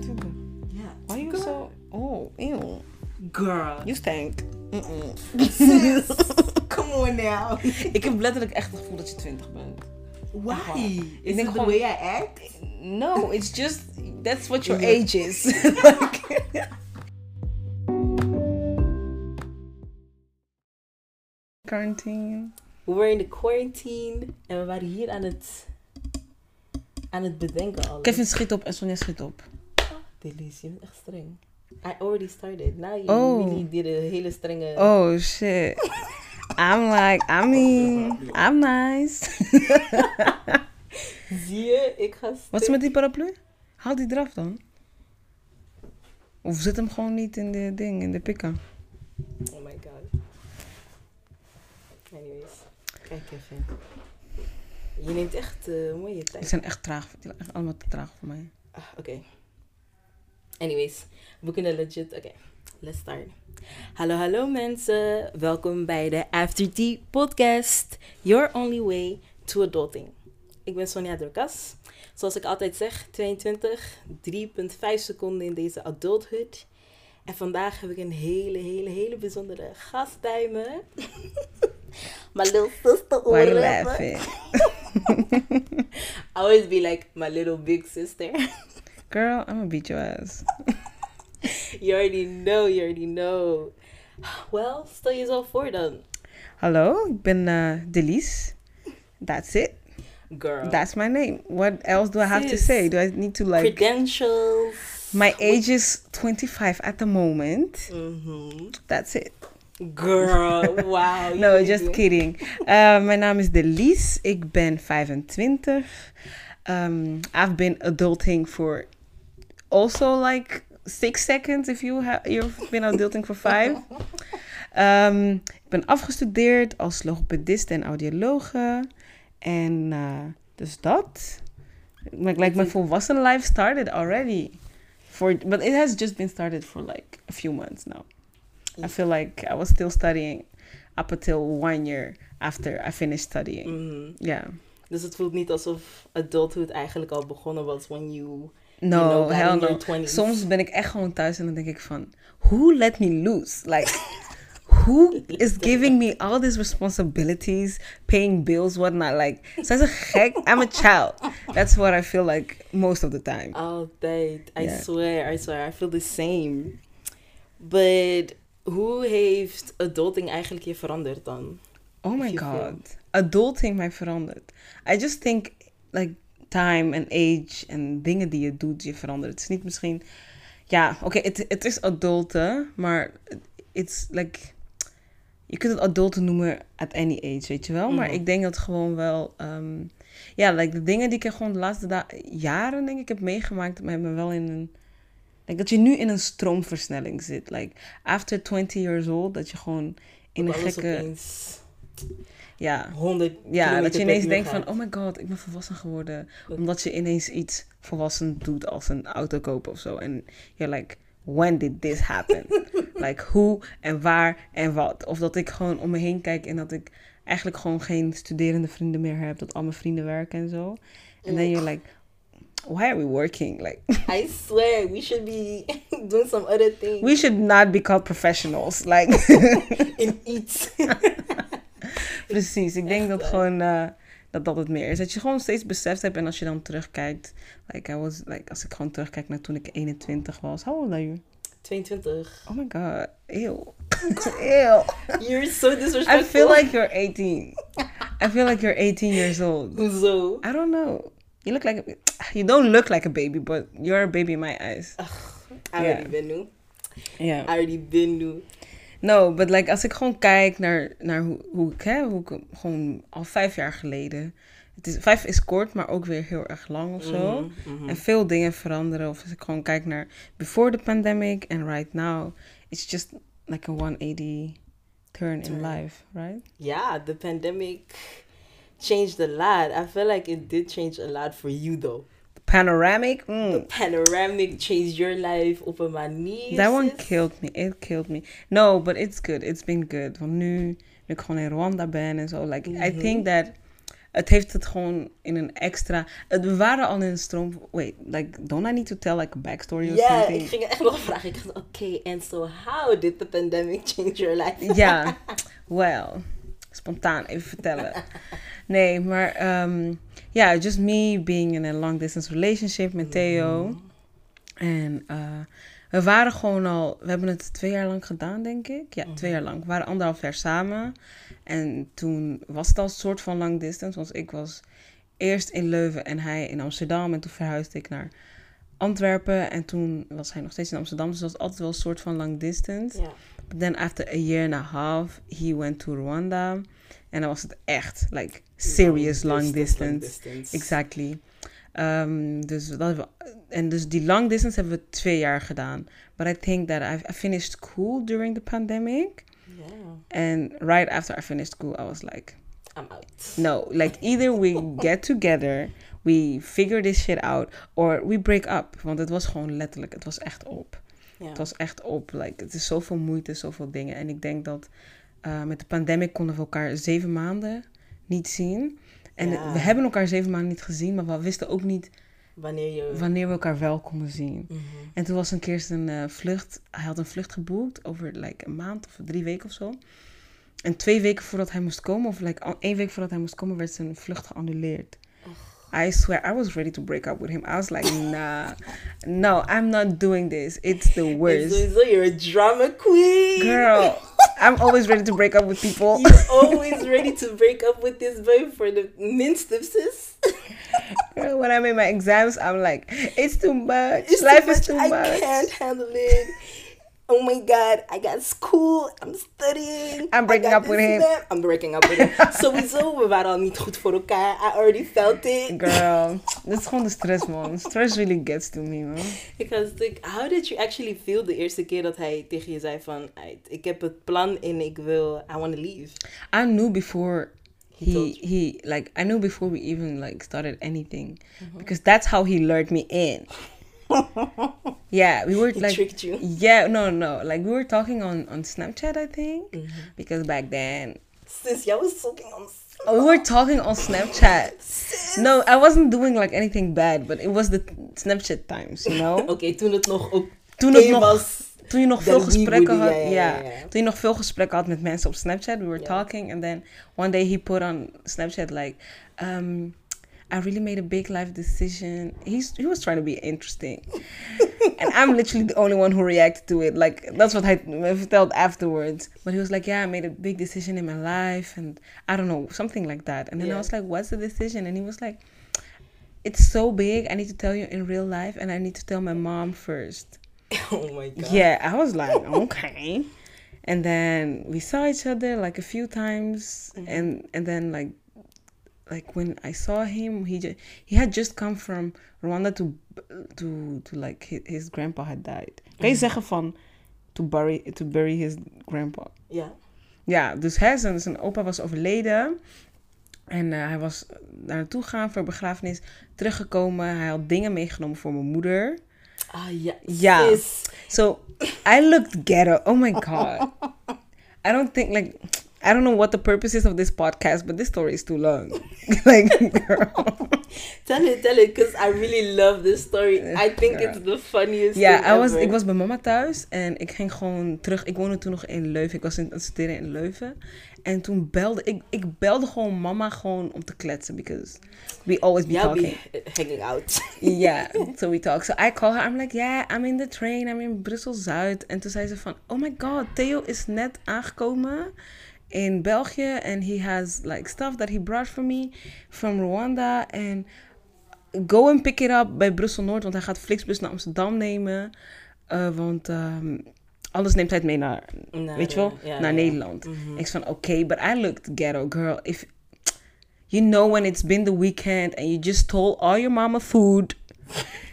22. Ja. Why you so... Oh, ew. Girl. You stank. Sis, Come on now. Ik heb letterlijk echt het gevoel dat je 20 bent. Why? Ik Is denk it the gewoon- way I act? No, it's just... That's what your Yeah. age is. Quarantine. We waren in de quarantine en we waren hier aan het, aan het bedenken al. Kevin schiet op en Sonja schiet op. Bent echt streng. I already started. Now you Oh. really did een hele strenge... Oh shit. I'm like, I mean, I'm nice. Zie je? Ik ga Wat is met die paraplu? Haal die eraf dan. Of zet hem gewoon niet in de ding, in de pikken. Oh my god. Anyways. Kijk even. Je neemt echt eh, mooie tijd. zijn echt traag. Die zijn echt allemaal te traag voor mij. Ah, Oké. Anyways, we kunnen legit. Oké, let's start. Hallo, hallo mensen. Welkom bij de After Tea podcast. Your only way to adulting. Ik ben Sonja Dorcas. Zoals ik altijd zeg, 22, 3,5 seconden in deze adulthood. En vandaag heb ik een hele, hele, hele bijzondere gast bij me. My little sister. Why you laughing? I always be like my little big sister. Girl, I'm gonna beat your ass. You already know, you already know. Well, stel jezelf voor dan. Hallo, ik ben uh, Delise. That's it. Girl. That's my name. What else do I have to say? Do I need to like... Credentials. My age is 25 at the moment. Mhm. That's it. Girl, wow. No, just kidding. Uh, mijn naam is Delise. Ik ben 25. Um, I've been adulting for also like six seconds if you have you've been adulting for five. Um, ik ben afgestudeerd als logopedist en audiologe. En uh, dus dat. Like, like my volwassen life started already. For, but it has just been started for like a few months now. I feel like I was still studying up until one year after I finished studying. Mhm. Yeah. Dus het voelt niet alsof adulthood eigenlijk al begonnen was when you... No, You know, no. your 20s. Soms ben ik echt gewoon thuis en dan denk ik van, who let me loose? Like, who is giving me all these responsibilities, paying bills, whatnot? Like, zijn ze gek? I'm a child. That's what I feel like most of the time. Altijd. I Yeah. swear, I swear. I feel the same. But hoe heeft adulting eigenlijk je veranderd dan? Oh my feel- god. Adulting mij verandert. I just think like time and age en dingen die je doet je veranderen. Het is niet misschien... Ja, oké, het, het is adulten, maar it's like... Je kunt het adulten noemen at any age, weet je wel? Maar Mhm. ik denk dat gewoon wel... ehm, ja, like de dingen die ik gewoon de laatste jaren, denk ik, heb meegemaakt... hebben me wel in een... Like dat je nu in een stroomversnelling zit. Like, after 20 years old, dat je gewoon in een Dat gekke... opeens Ja, 100 ja, dat je ineens denkt gaat. van, oh my god, ik ben volwassen geworden. Omdat je ineens iets volwassen doet als een auto kopen of zo. En you're like, when did this happen? like, hoe en waar en wat. Of dat ik gewoon om me heen kijk en dat ik eigenlijk gewoon geen studerende vrienden meer heb. Dat al mijn vrienden werken en zo. En dan you're like, why are we working? Like, I swear, we should be doing some other things. we should not be called professionals. Like, in iets. Precies, ik denk Echt, dat gewoon eh, dat dat het meer is. Dat je gewoon steeds beseft hebt en als je dan terugkijkt, like I was, like, als ik gewoon terugkijk naar toen ik 21 was. How old are you? 22. Oh my god, ew. ew. You're so disrespectful. I feel like you're 18. I feel like you're 18 years old. Hoezo? I don't know. You look like a, you don't look like a baby, but you're a baby in my eyes. I already been new. Ja. I already been new. No, but like als ik gewoon kijk naar, naar hoe, hoe ik, hè, hoe ik gewoon al vijf jaar geleden. Het is, vijf is kort, maar ook weer heel erg lang of zo. Mhm, mhm. En veel dingen veranderen. Of als ik gewoon kijk naar before the pandemic and right now. It's just like a 180 turn in Turn. life, right? Yeah, the pandemic changed a lot. I feel like it did change a lot for you though. Panoramic, The mm, panoramic changed your life op een manier. that one killed me. It killed me. No, but it's good. It's been good. Want nu, nu ik gewoon in Rwanda ben en zo. Like, I Mhm. think that het heeft het gewoon in een extra... Het, we waren al in een stroom... Wait, like, don't I need to tell like a backstory or Ja, something? ik ging echt nog vragen. Ik dacht, oké, and so how did the pandemic change your life? Ja, well, spontaan even vertellen. Nee, maar ehm, ja, just me being in a long distance relationship met Theo. En eh, we waren gewoon al, we hebben het twee jaar lang gedaan, denk ik. Ja, twee jaar lang. We waren anderhalf jaar samen. En toen was het al een soort van long distance, want ik was eerst in Leuven en hij in Amsterdam. En toen verhuisde ik naar Antwerpen. En toen was hij nog steeds in Amsterdam. Dus dat was altijd wel een soort van long distance. But then after a year and a half, he went to Rwanda. En dan was het echt, like, serious long distance. distance. Exactly. Um, dus dat en dus die long distance hebben we twee jaar gedaan. But I think that I, I finished school during the pandemic. Yeah, And right after I finished school, I was like, I'm out. no, like either we get together, we figure this shit out, or we break up. Want het was gewoon letterlijk, het was echt op. Ja. Het was echt op. Like, het is zoveel moeite, zoveel dingen. En ik denk dat uh, met de pandemic konden we elkaar zeven maanden niet zien. En Ja. we hebben elkaar zeven maanden niet gezien, maar we wisten ook niet Wanneer je... wanneer we elkaar wel konden zien. Mhm. En toen was een keer een eh, vlucht. Hij had een vlucht geboekt over like, een maand of drie weken of zo. En twee weken voordat hij moest komen, of like al- één week voordat hij moest komen, werd zijn vlucht geannuleerd. I swear, I was ready to break up with him. I was like, nah, no, I'm not doing this. It's the worst. sowieso, you're a drama queen. Girl, I'm always ready to break up with people. You're always ready to break up with this boy for the minste sis. Girl, when I'm in my exams, I'm like, it's too much. It's Life too is much. too I much. can't handle it. Oh my god, I got school, I'm studying. I'm breaking up with this him. that. I'm breaking up with him. Sowieso, we waren al niet goed voor elkaar. I already felt it. Girl, dit is gewoon de stress, man. Stress really gets to me, man. Was like, how did you actually feel de eerste keer dat hij tegen je zei van, "Aight, ik heb het plan en ik wil, I want to leave. I knew before He he like I knew before we even like started anything because that's how he lured me in. yeah, we were He like tricked you. yeah no no like we were talking on on Snapchat I think because back then Sis, jij was talking on... oh, we were talking on Snapchat. Sis. No, I wasn't doing like anything bad, but it was the Snapchat times, you know. Oké, toen het nog ook Toen het nog was. toen je nog veel gesprekken had, ja. Toen je nog veel gesprekken had met mensen op Snapchat, we were talking, and then one day he put on Snapchat like, um, I really made a big life decision. He's he was trying to be interesting, and I'm literally the only one who reacted to it. Like that's what I felt afterwards. But he was like, yeah, I made a big decision in my life, and I don't know something like that. And then Yeah. I was like, what's the decision? And he was like. It's so big. I need to tell you in real life, and I need to tell my mom first. Oh my god. Yeah, I was like, okay. And then we saw each other like a few times, mm-hmm. and and then like, like when I saw him, he just he had just come from Rwanda to to to like his, his grandpa had died. Kan je zeggen van to bury to bury his grandpa? Ja. Ja, dus hij zijn, zijn opa was overleden. En eh, hij was daar naartoe gegaan voor begrafenis. Teruggekomen. Hij had dingen meegenomen voor mijn moeder. Ah ja. Ja. So I looked ghetto. Oh my god. I don't think like I don't know what the purpose is of this podcast, but this story is too long. like girl. Tell it, tell it, because I really love this story. I think Girl. it's the funniest Ja, thing I was, ik was bij mama thuis en ik ging gewoon terug. Ik woonde toen nog in Leuven. Ik was in het studeren in Leuven. En toen belde ik, ik belde gewoon mama gewoon om te kletsen. Because we always be talking. be hanging out. Yeah, so we talk. So I call her. I'm like, yeah, I'm in the train. I'm in Brussel Zuid. En toen zei ze van, oh my god, Theo is net aangekomen in Belgium And he has like stuff that he brought for me from Rwanda. And go and pick it up bij Brussel Noord. Want hij gaat Flixbus naar Amsterdam nemen. Uh, want ehm, anders neemt hij mee naar, Naar, weet je wel, eh, ja, naar ja. Nederland. Mhm. Ik van, oké, but I looked ghetto, girl. If you know when it's been the weekend and you just stole all your mama food.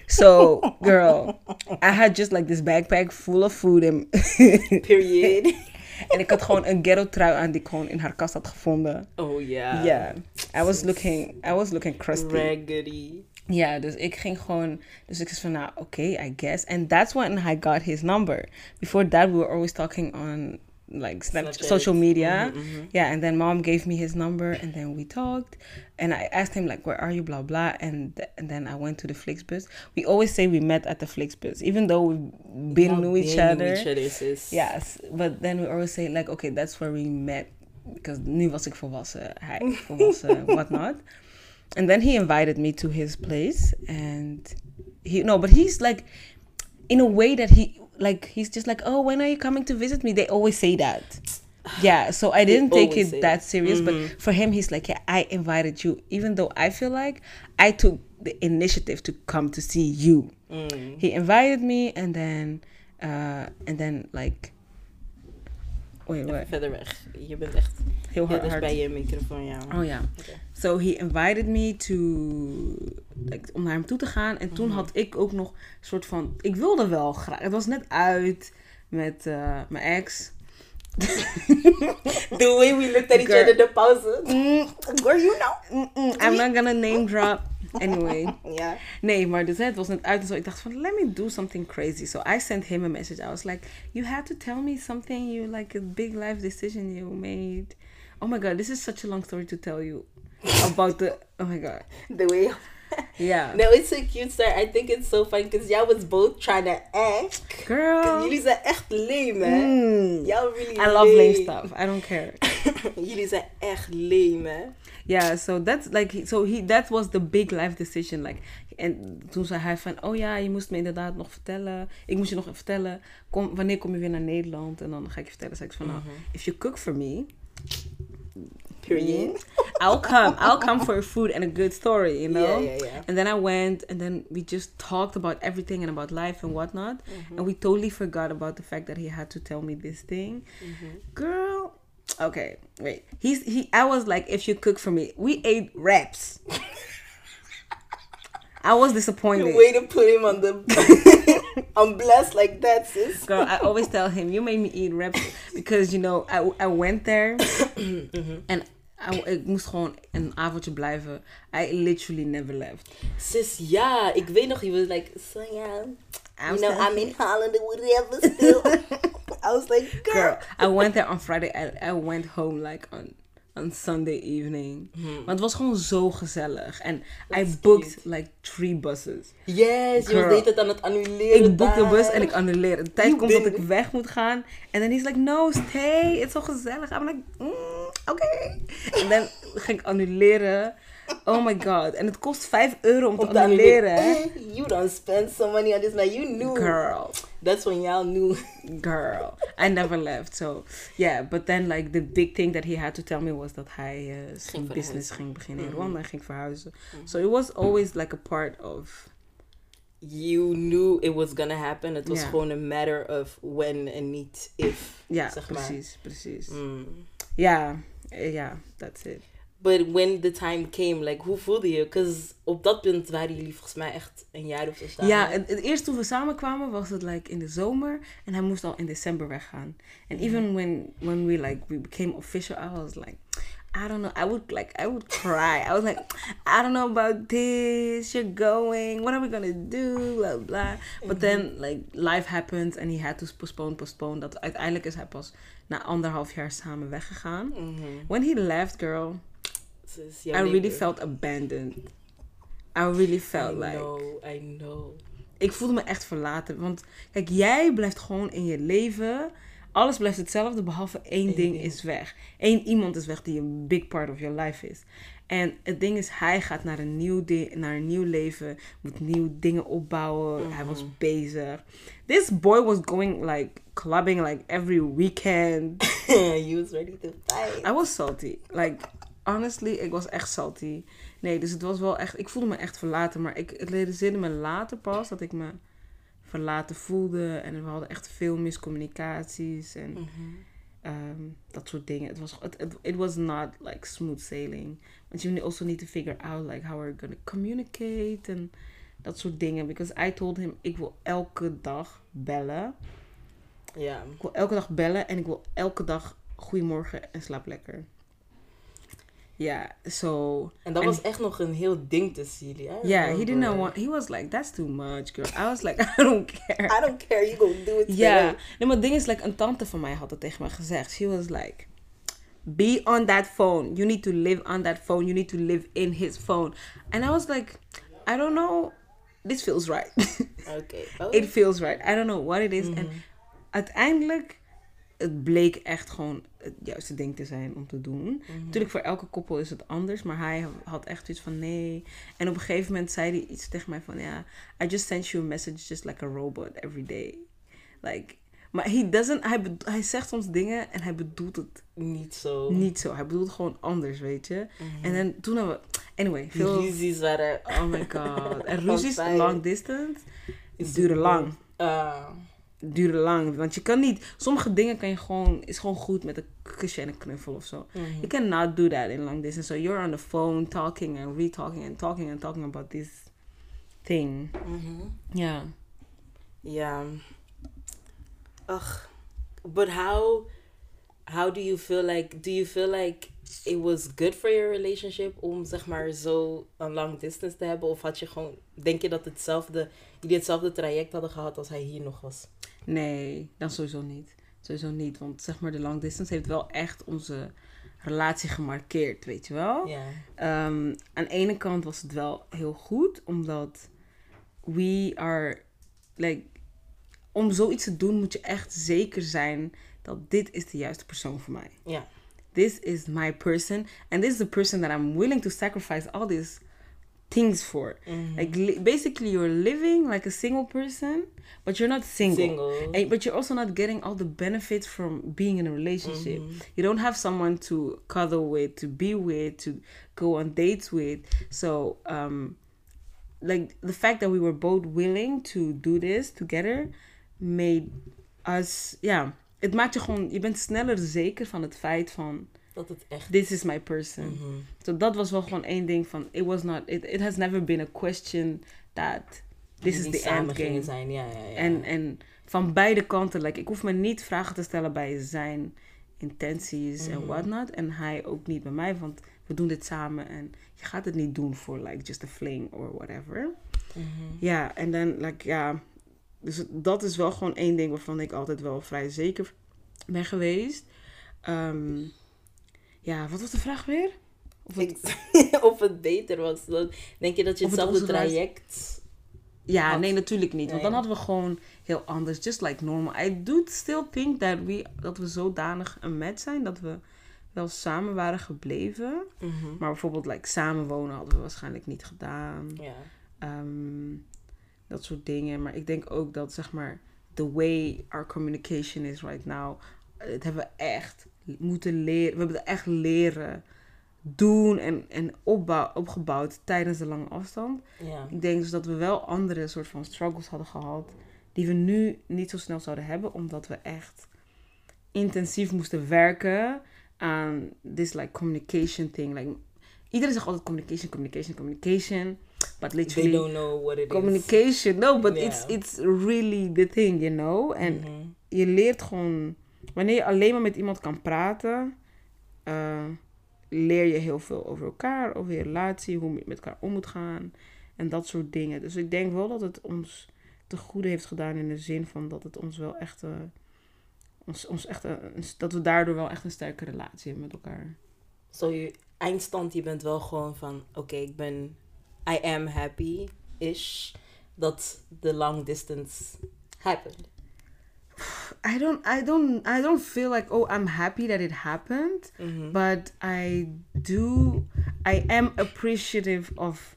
So, girl, I had just like this backpack full of food and Period. en ik had gewoon een ghetto trui aan die ik gewoon in haar kast had gevonden. oh ja. Yeah, I was looking, I was looking crusty. Raggedy. Ja, dus ik ging gewoon, dus ik zei van, nou, oké, I guess. And that's when I got his number. Before that, we were always talking on like Snap- Snapchat. social media. Mhm, mhm. Yeah, and then mom gave me his number, and then we talked, and I asked him like, "Where are you?" Blah blah, and th- and then I went to the Flixbus. We always say we met at the Flixbus, even though we've been knew each other. each other, sis. Yes, but then we always say like, okay, that's where we met because nu was ik volwassen, hij volwassen, whatnot. And then he invited me to his place, and he no, but he's like, in a way that he like he's just like, oh, when are you coming to visit me? They always say that. Yeah, so I didn't take it that that. serious, Mhm. but for him, he's like, yeah, I invited you, even though I feel like I took the initiative to come to see you Mm. he invited me and then uh and then like wait Even verder weg. Je bent echt heel ja, hard, dus hard. bij je microfoon, ja. oh ja so he invited me to like, om naar hem toe te gaan en toen Mhm. had ik ook nog een soort van ik wilde wel graag het was net uit met uh, mijn ex The way we looked at each Girl. other, de pauze. girl you know I'm not gonna name drop anyway yeah. Nee, maar dus het was net uit en zo. Ik dacht van, let me do something crazy. So I sent him a message. I was like, you had to tell me something. You like a big life decision you made. Oh my god, this is such a long story to tell you about the. Oh my god, The way. Yeah, No, it's so cute, sir. I think it's so fun because y'all was both trying to act. girl. Jullie zijn echt lame, hè? Mm. Y'all really I love lame stuff. I don't care. Jullie zijn echt lame, hè? Yeah, so that's like so he that was the big life decision like en toen zei hij van oh ja je moest me inderdaad nog vertellen ik moest je nog even vertellen kom wanneer kom je weer naar Nederland en dan ga ik je vertellen zei ik van nou if you cook for me Period. I'll come. I'll come for food and a good story you know? Yeah, yeah, yeah. and then I went and then we just talked about everything and about life and whatnot. Mm-hmm. And we totally forgot about the fact that he had to tell me this thing. Mm-hmm. Girl okay wait. He's he i was like if you cook for me. We ate wraps. I was disappointed. The way to put him on the I'm blessed like that, sis. girl i always tell him you made me eat wraps because you know i, I went there mm-hmm. and I, ik moest gewoon een avondje blijven. I literally never left. Sis, ja, ik weet nog, he was like, so yeah, I you was know, I'm in Holland or whatever still. I was like, girl. Girl, I went there on Friday. I, I went home like on, on Sunday evening. Maar het was gewoon zo gezellig. En I booked cute. like three buses. Yes, je Girl. was de hele tijd aan het annuleren Ik boek de bus en ik annuleer. De tijd You komt dat ik weg moet gaan. En dan is like, no, stay. Het is zo gezellig. I'm like, mm, oké. En dan ging ik annuleren. Oh my god. En het kost 5 euro om te Om te annuleren. annuleren. Eh, You don't spend some money on this, man. You knew. Girl. That's when y'all knew. Girl. I never left. So, yeah. But then, like, the big thing that he had to tell me was dat hij uh, zijn business ging beginnen in Mhm. Rwanda en ging verhuizen. So, it was always like a part of... You knew it was gonna happen. Het was gewoon een matter of when en niet if. Ja, Zeg maar. precies, precies. Mm. Ja, ja, that's it. But when the time came, like, hoe voelde je? Because op dat punt waren jullie volgens mij echt een jaar of zo samen. Ja, het, het eerst toen we samenkwamen was het like in de zomer en hij moest al in december weggaan. And even when when we like we became official, I was like, I don't know. I would like I would cry. I was like, I don't know about this. You're going. What are we gonna do? Blah blah. But then like life happens and he had to postpone, postpone. Dat uiteindelijk is hij pas na anderhalf jaar samen weggegaan. Mhm. When he left, girl, I really felt abandoned. I really felt I like know, I know. ik voelde me echt verlaten. Want kijk, jij blijft gewoon in je leven. Alles blijft hetzelfde, behalve één Eén ding ding. is weg. Eén iemand is weg die een big part of your life is. En het ding is, hij gaat naar een nieuw, naar een nieuw leven. Moet nieuwe dingen opbouwen. Hij was Mhm. bezig. This boy was going like clubbing like every weekend. you was ready to fight. I was salty. Like, honestly, ik was echt salty. Nee, dus het was wel echt... Ik voelde me echt verlaten. Maar ik, het realiseerde me later pas dat ik me verlaten voelde. En we hadden echt veel miscommunicaties en Mhm. ehm, dat soort dingen. Het was... Het, het- it was not like smooth sailing. Want you also need to figure out like how we're gonna communicate en dat soort dingen. Because I told him, ik wil elke dag bellen. Ja. Ik wil elke dag bellen en ik wil elke dag goedemorgen en slaap lekker. Ja, so... En dat was echt nog een heel ding tussen jullie. I Yeah, he didn't know what... He was like, that's too much, girl. I was like, I don't care. I don't care, you go do it. Ja, today. nee, maar het ding is, like, een tante van mij had het tegen me gezegd. She was like, be on that phone. You need to live on that phone. You need to live in his phone. And I was like, I don't know. This feels right. Oh. it feels right. I don't know what it is. En uiteindelijk, het bleek echt gewoon het juiste ding te zijn om te doen. Natuurlijk, voor elke koppel is het anders. Maar hij had echt iets van nee. En op een gegeven moment zei hij iets tegen mij van ja, I just sent you a message just like a robot every day. Like, maar he doesn't, hij, hij zegt soms dingen en hij bedoelt het Niet zo. niet zo. Hij bedoelt het gewoon anders, weet je. En dan toen hebben we, anyway, veel... ruzies waren... Oh my god. En ruzies long distance Is duren lang. Duurde lang. Want je kan niet... Sommige dingen kan je gewoon... Is gewoon goed met een kusje en een knuffel of zo. Mhm. You cannot do that in long distance. So you're on the phone talking and re-talking and talking and talking about this thing. Mhm. Ja. Ja. Ugh. But how how do you feel like do you feel like it was good for your relationship om zeg maar zo een long distance te hebben of had je gewoon denk je dat hetzelfde jullie hetzelfde traject hadden gehad als hij hier nog was? Nee, dan sowieso niet. Sowieso niet. Want zeg maar, de long distance heeft wel echt onze relatie gemarkeerd, weet je wel? Ja. Ehm, aan de ene kant was het wel heel goed, omdat we are, like, om zoiets te doen moet je echt zeker zijn dat dit is de juiste persoon voor mij. Ja. This is my person, and this is the person that I'm willing to sacrifice all these things for. Mhm. Like, li- basically, you're living like a single person, but you're not single. Single. And, but you're also not getting all the benefits from being in a relationship. Mhm. You don't have someone to cuddle with, to be with, to go on dates with. So, um, like the fact that we were both willing to do this together made us, ja, het maakt je gewoon, je bent sneller zeker van het feit van, Dat het echt. this is my person. So dat was wel gewoon één ding van, it was not, it, it has never been a question that this is the end game. zijn. Ja, ja, ja. En, en van beide kanten, like, ik hoef me niet vragen te stellen bij zijn intenties en Mhm. whatnot. En hij ook niet bij mij, want we doen dit samen. En je gaat het niet doen voor, like, just a fling or whatever. Mhm. Ja, en dan, like, ja. Dus dat is wel gewoon één ding waarvan ik altijd wel vrij zeker ben geweest. Ehm, ja, wat was de vraag weer? Of het- Ik- of het beter was. Denk je dat je het hetzelfde traject... Ja, Had- nee, natuurlijk niet. Want Nee. dan hadden we gewoon heel anders. Just like normal. I do still think that we, dat we zodanig een match zijn dat we wel samen waren gebleven. Mhm. Maar bijvoorbeeld like samenwonen hadden we waarschijnlijk niet gedaan. Ja. Ehm, dat soort dingen. Maar ik denk ook dat zeg maar the way our communication is right now. Het hebben we echt moeten leren. We hebben het echt leren doen en, en opbouw, opgebouwd tijdens de lange afstand. Ja. Ik denk dus dat we wel andere soort van struggles hadden gehad. Die we nu niet zo snel zouden hebben. Omdat we echt intensief moesten werken aan this like communication thing. Like, iedereen zegt altijd communication, communication, communication. But They literally don't know what it is. communication. No, but Yeah. it's, it's really the thing, you know. En Mhm. je leert gewoon... Wanneer je alleen maar met iemand kan praten... eh, leer je heel veel over elkaar, over je relatie, hoe je met elkaar om moet gaan en dat soort dingen. Dus ik denk wel dat het ons te goede heeft gedaan in de zin van dat het ons wel echt, eh, ons, ons echt dat we daardoor wel echt een sterke relatie hebben met elkaar. Zo je eindstand, je bent wel gewoon van... Oké, ik ben... I am happy-ish. Dat the long distance happened. I don't, I don't, I don't feel like oh I'm happy that it happened, Mhm. but I do, I am appreciative of,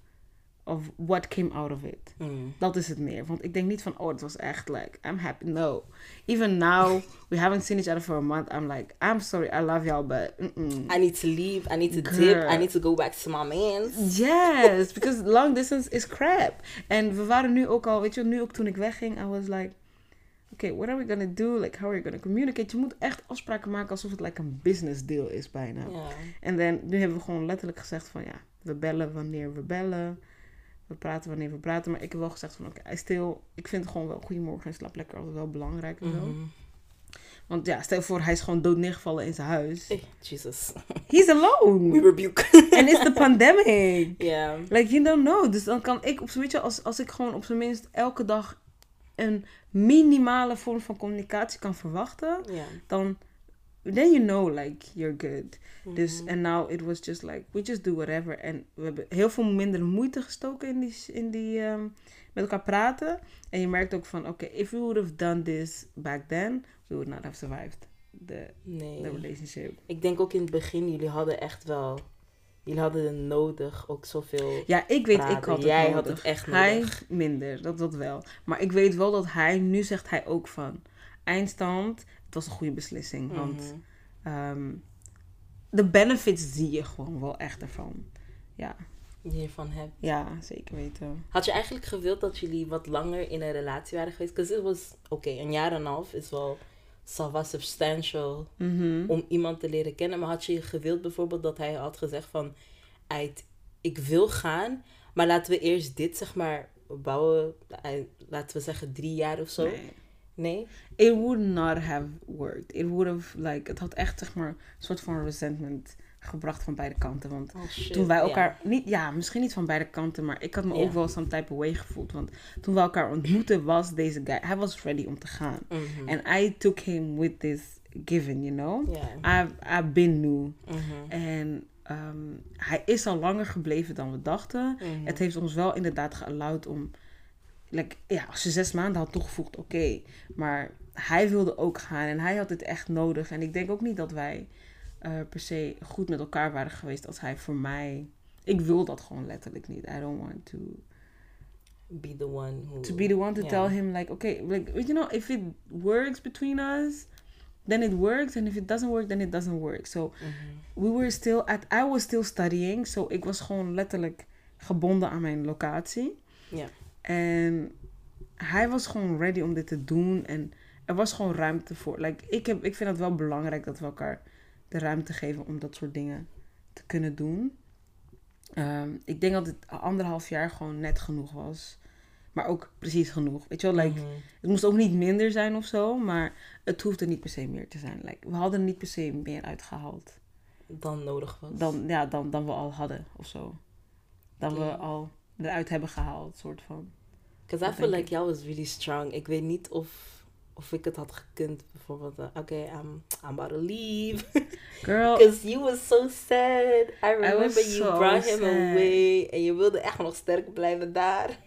of what came out of it. Mhm. Dat is het meer. Want ik denk niet van, oh, het was echt like, I'm happy. No. Even now, we haven't seen each other for a month. I'm like, I'm sorry, I love y'all, but. I need to leave. I need to dip. I need to go back to my man's. Yes, because long distance is crap. En we waren nu ook al, weet je, nu ook toen ik wegging, I was like, okay, what are we gonna do? Like, how are we gonna communicate? Je moet echt afspraken maken alsof het like een business deal is bijna. En dan, nu hebben we gewoon letterlijk gezegd van, ja, we bellen wanneer we bellen. We praten wanneer we praten. Maar ik heb wel gezegd van, oké, I still, ik vind gewoon wel goedemorgen en slaap lekker altijd wel belangrijk en zo. Mhm. Want ja, stel voor, hij is gewoon dood neergevallen in zijn huis. Eh, Jesus. He's We alone. rebuke. And it's the pandemic. Ja. Like, you don't know. Dus dan kan ik op zijn minst, als, als ik gewoon op zijn minst elke dag een minimale vorm van communicatie kan verwachten, dan, then you know, like, you're good. Dus, Mhm. en now it was just like, we just do whatever. En we hebben heel veel minder moeite gestoken in die, in die ehm, met elkaar praten. En je merkt ook van, oké, if we would have done this back then, we would not have survived the, Nee. the relationship. Ik denk ook in het begin, jullie hadden echt wel... Jullie hadden het nodig, ook zoveel... Ja, ik weet, ik praten. had het Jij nodig. had het echt Hij nodig. minder, dat dat wel. Maar ik weet wel dat hij, nu zegt hij ook van, eindstand, het was een goede beslissing. Want Mhm. ehm, de benefits zie je gewoon wel echt ervan. Ja, Die je hiervan hebt. ja zeker weten. Had je eigenlijk gewild dat jullie wat langer in een relatie waren geweest? Because it was... Oké, een jaar en een half is wel... was substantial Mhm. om iemand te leren kennen. Maar had je gewild bijvoorbeeld dat hij had gezegd van... "Eit, Ik wil gaan, maar laten we eerst dit zeg maar bouwen. eh, Laten we zeggen drie jaar of zo. Nee. Nee? It would not have worked. It would have, like, het had echt, zeg maar, een soort van resentment gebracht van beide kanten. Want Oh shit. toen wij elkaar, niet, ja, misschien niet van beide kanten, maar ik had me ook wel some type of way gevoeld. Want toen we elkaar ontmoetten, was deze guy, hij was ready om te gaan. Mhm. And I took him with this given, you know? Ja. I've, I've been new. Mhm. En ehm, hij is al langer gebleven dan we dachten. Mhm. Het heeft ons wel inderdaad geallowed om... Like, ja, als je zes maanden had toegevoegd, oké. Maar hij wilde ook gaan en hij had het echt nodig. En ik denk ook niet dat wij eh, per se goed met elkaar waren geweest als hij voor mij... Ik wil dat gewoon letterlijk niet. I don't want to... Be the one who... To be the one to tell him like, okay, like, you know, if it works between us, then it works. And if it doesn't work, then it doesn't work. So Mhm. we were still at I was still studying, so ik was gewoon letterlijk gebonden aan mijn locatie. Ja. En hij was gewoon ready om dit te doen en er was gewoon ruimte voor. Like, ik, heb, ik vind het wel belangrijk dat we elkaar de ruimte geven om dat soort dingen te kunnen doen. Ehm, ik denk dat het anderhalf jaar gewoon net genoeg was. Maar ook precies genoeg. Weet je wel, like, Mhm. het moest ook niet minder zijn of zo, maar het hoefde niet per se meer te zijn. Like, we hadden niet per se meer uitgehaald Dan nodig was. dan, ja, dan, dan we al hadden of zo. Dan we al eruit hebben gehaald, soort van. Because I feel like y'all was really strong. Ik weet niet of, of ik het had gekund. Bijvoorbeeld, uh, oké, I'm, I'm about to leave. Girl, Because you was so sad. I remember was you so brought him away. En je wilde echt nog sterk blijven daar.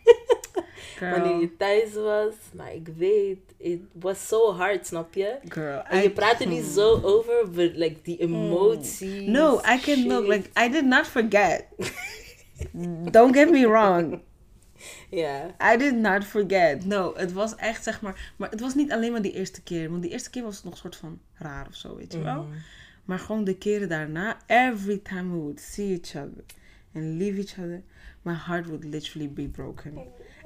Wanneer je thuis was. Maar ik weet, it was so hard, snap je? girl. En je I- praat er niet zo over, but like die emoties. No, I can look like I did not forget. Don't get me wrong. Ja. I did not forget. No, het was echt zeg maar. Maar het was niet alleen maar die eerste keer. Want die eerste keer was het nog een soort van raar of zo, weet je wel. Mhm. Maar gewoon de keren daarna, every time we would see each other and leave each other, my heart would literally be broken.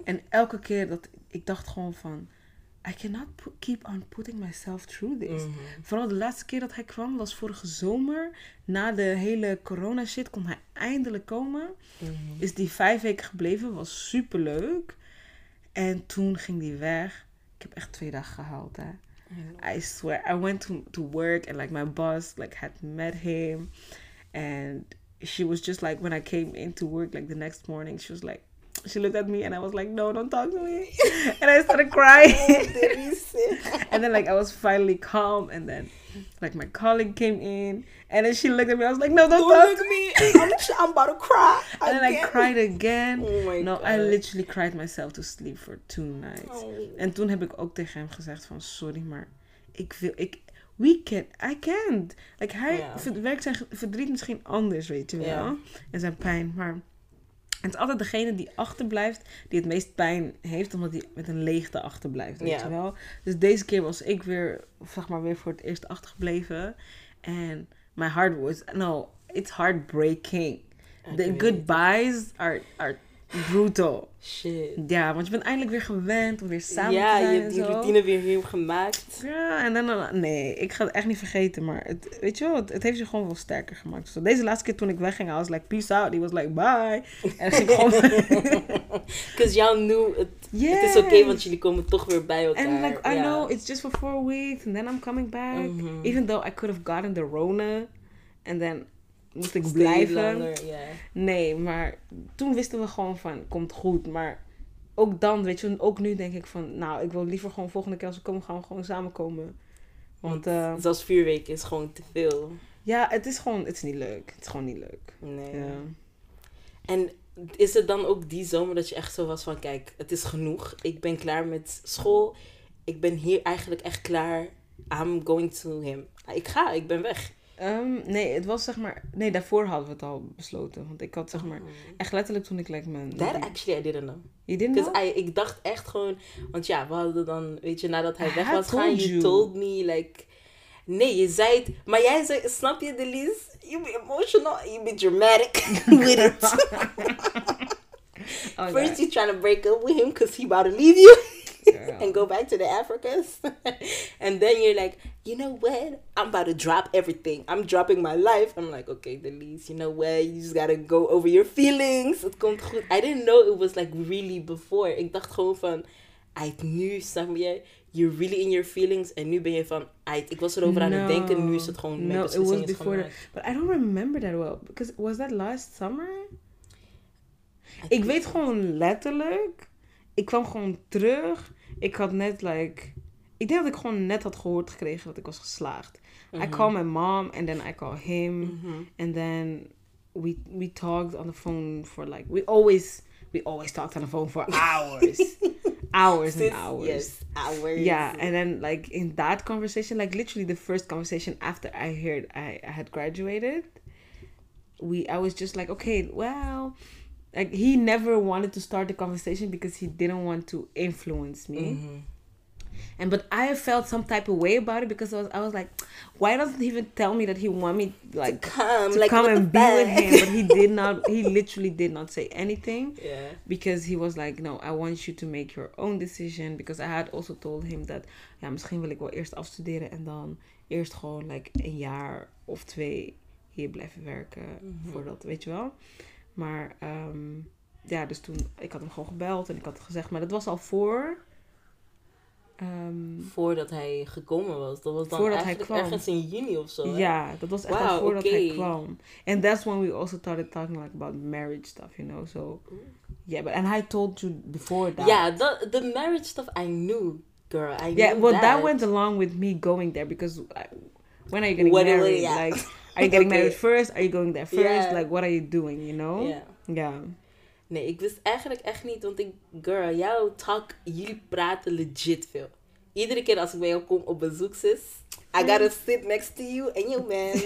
En elke keer dat ik dacht gewoon van, I cannot pu- keep on putting myself through this. Mhm. Vooral de laatste keer dat hij kwam was vorige zomer. Na de hele corona shit kon hij eindelijk komen. Mhm. Is die vijf weken gebleven, was super leuk. En toen ging die weg. Ik heb echt twee dagen gehaald, hè. I swear, I went to, to work and like my boss like had met him, and she was just like when I came into work like the next morning, she was like, she looked at me and I was like, no, don't talk to me, and I started crying, and then like I was finally calm, and then like my colleague came in, and then she looked at me, I was like, no, don't Don't talk look to me. I'm, I'm about to cry. and then I cried again. Oh my No, god. I literally cried myself to sleep for two nights. Oh. En toen heb ik ook tegen hem gezegd van sorry, maar ik wil, ik, we can, I can't. Like hij Ja. verwerkt zijn verdriet misschien anders, weet je wel. Ja. En zijn pijn, maar het is altijd degene die achterblijft die het meest pijn heeft, omdat hij met een leegte achterblijft, weet Ja. je wel. Dus deze keer was ik weer, zeg maar, weer voor het eerst achtergebleven. En my heart was, no, it's heartbreaking. The goodbyes are, are Brutal. Shit. Ja, want je bent eindelijk weer gewend om weer samen ja, te zijn je en hebt die routine weer heel gemaakt. Ja, en dan, nee, ik ga het echt niet vergeten, maar het, weet je wel, het, het heeft je gewoon wel sterker gemaakt. Dus deze laatste keer toen ik wegging, I was like, peace out. Die was like, bye. En ging ik gewoon... Because y'all knew het, het is oké, want jullie komen toch weer bij elkaar. And like, I Ja. know it's just for four weeks and then I'm coming back. Mhm. Even though I could have gotten the Rona. And then moest ik Stay blijven. langer. Nee, maar toen wisten we gewoon van, komt goed. Maar ook dan, weet je, ook nu denk ik van, nou, ik wil liever gewoon volgende keer als we komen, gaan we gewoon samenkomen. Want eh, Zelfs vier weken is gewoon te veel. ja, het is gewoon, het is niet leuk. Het is gewoon niet leuk. Nee. Ja. En is het dan ook die zomer dat je echt zo was van... Kijk, het is genoeg. Ik ben klaar met school. Ik ben hier eigenlijk echt klaar. I'm going to him. Ik ga, ik ben weg. Ehm, nee, het was zeg maar, nee, daarvoor hadden we het al besloten. Want ik had zeg maar, echt letterlijk toen ik like mijn... That actually I didn't know. Je didn't know? I, ik dacht echt gewoon... Want ja, we hadden dan... Weet je, nadat hij I weg was gaan... You you. told me like... Nee, je zei het... Maar jij zei... Snap je, Delise? You be emotional. You be dramatic with it. Oh, First you trying to break up with him because he about to leave you. And go back to the Africas. and then you're like, you know what? I'm about to drop everything. I'm dropping my life. I'm like, okay, Delise, you know what? You just gotta go over your feelings. Het komt goed. I didn't know it was like really before. Ik dacht gewoon van, uit nu, snap je? You're really in your feelings. En nu ben je van, uit, ik was erover aan het denken. Nu is het gewoon, mijn No, it was before. But I don't remember that well. Because was that last summer? I Ik weet gewoon letterlijk. Ik kwam gewoon terug. Ik had net like. Ik denk dat ik gewoon net had gehoord gekregen dat ik was geslaagd. I Mhm. call my mom and then I call him Mhm. and then we we talked on the phone for like we always we always talked on the phone for hours, hours and hours. Yes, hours. Yeah, and then like in that conversation, like literally the first conversation after I heard I, I had graduated, we I was just like, okay, well, like he never wanted to start the conversation because he didn't want to influence me. Mhm. And but I felt some type of way about it because I was I was like, why doesn't he even tell me that he want me like Come, to like, come and be with him? But he did not. He literally did not say anything Yeah. because he was like, no, I want you to make your own decision. Because I had also told him that, ja, misschien wil ik wel eerst afstuderen en dan eerst gewoon like een jaar of twee hier blijven werken Mhm. voordat, weet je wel. Maar ehm, ja, dus toen, ik had hem gewoon gebeld en ik had gezegd, maar dat was al voor. Ehm, Voordat hij gekomen was. Dat was dan Voordat hij kwam. ergens in juni of zo. hè? ja, dat was echt al Wauw, voordat hij kwam. And that's when we also started talking like about marriage stuff, you know. So yeah, but and I told you before that. Yeah, the the marriage stuff I knew, girl. I Yeah, knew well, that. that went along with me going there because I, when are you getting What- married? yeah. Like, are you getting Okay. married first? Are you going there first? Yeah. Like, what are you doing? You know? Ja. Yeah. Nee, ik wist eigenlijk echt niet, want ik, girl, jouw talk, jullie praten legit veel. Iedere keer als ik bij jou kom op bezoek, sis, I gotta sit next to you and your man.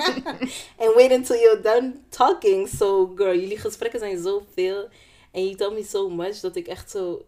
and wait until you're done talking. So, girl, jullie gesprekken zijn zoveel. En you tell me so much dat ik echt zo...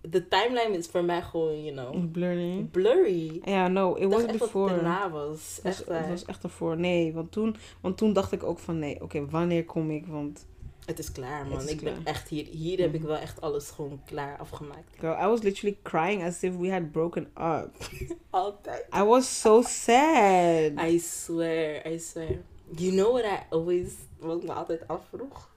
De timeline is voor mij gewoon, you know, Blurry. blurry. Yeah, no, it was echt dat before. het was. Echt het was echt ervoor. Nee, want toen, want toen dacht ik ook van nee, oké, wanneer kom ik? Want Het is klaar, man. Is ik ben echt hier. Hier heb ik wel echt alles gewoon klaar afgemaakt. girl, I was literally crying as if we had broken up. Altijd. I was so sad. I swear, I swear. You know what I always, wat ik me altijd afvroeg?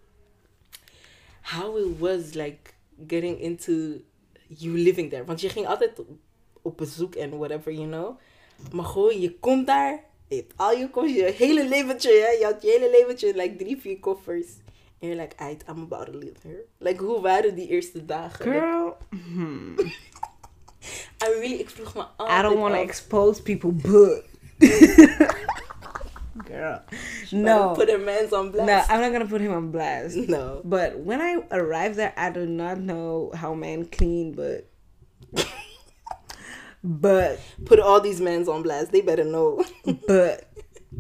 How it was like getting into you living there. Want je ging altijd op- op bezoek en whatever, you know. Maar gewoon, je komt daar, al je koffers, je hele leventje, hè. Je had je hele leventje, like drie, vier koffers. En like, aight, I'm about to live here. Like, hoe waren die eerste dagen? Like, Girl, hmm. I really, ik vroeg me I don't want to expose people, but girl, no, Put a man's on blast. no. I'm not gonna put him on blast. No. But when I arrived there, I do not know how men clean, but but Put all these men's on blast. They better know. but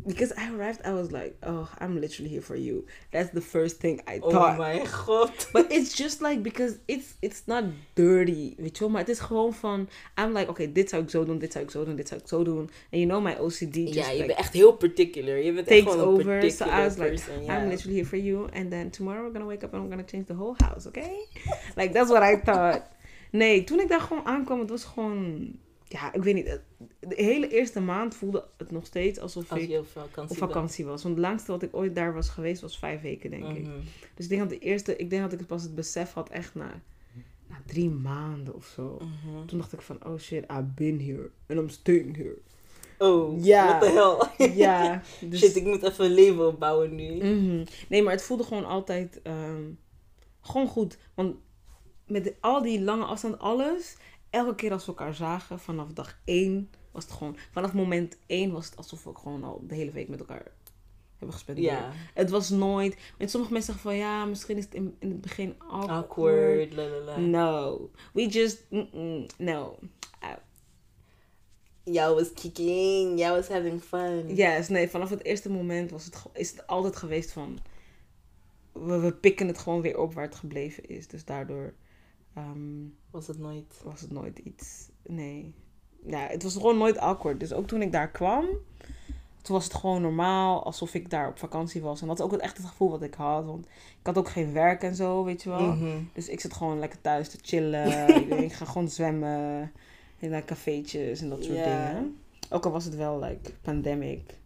because I arrived, I was like, oh, I'm literally here for you. That's the first thing I Oh thought. my god. But it's just like because it's it's not dirty, weet je wel. Maar het is gewoon van, I'm like, okay, dit zou ik zo doen, dit zou ik zo doen, dit zou ik zo doen. And you know my OCD just ja, je like, bent echt heel particular. Je bent echt gewoon een over. So particular I was like, person. I'm literally here for you. And then tomorrow we're gonna wake up and I'm gonna change the whole house, okay? like that's what I thought. Nee, toen ik daar gewoon aankwam, het was gewoon, ja, ik weet niet. De hele eerste maand voelde het nog steeds alsof Als ik op vakantie op vakantie was. Want het langste wat ik ooit daar was geweest was vijf weken, denk ik. Mhm. Dus ik denk dat de eerste, ik denk dat ik het pas het besef had echt na, na drie maanden of zo. Mhm. Toen dacht ik van, oh shit, I've been here. And I'm staying here. Oh, Ja. what the hell? ja, dus... Shit, ik moet even een leven opbouwen nu. Mhm. Nee, maar het voelde gewoon altijd ehm, gewoon goed. Want met al die lange afstand, alles, elke keer als we elkaar zagen, vanaf dag één, was het gewoon, vanaf moment één was het alsof we gewoon al de hele week met elkaar hebben gespendeerd. Ja, Het was nooit, en sommige mensen zeggen van ja, misschien is het in, in het begin awkward. awkward, la la la. No, we just, no. Y'all was kicking, y'all was having fun. Yes, nee, vanaf het eerste moment was het, is het altijd geweest van... We, we pikken het gewoon weer op waar het gebleven is. Dus daardoor ehm, Was het nooit. was het nooit iets... Nee. Ja, het was gewoon nooit awkward. Dus ook toen ik daar kwam... Toen was het gewoon normaal, alsof ik daar op vakantie was. En dat is ook het echt het gevoel wat ik had. Want ik had ook geen werk en zo, weet je wel. Mhm. Dus ik zit gewoon lekker thuis te chillen. ik, ga gewoon zwemmen. Naar cafeetjes en dat soort dingen. Ook al was het wel like pandemic.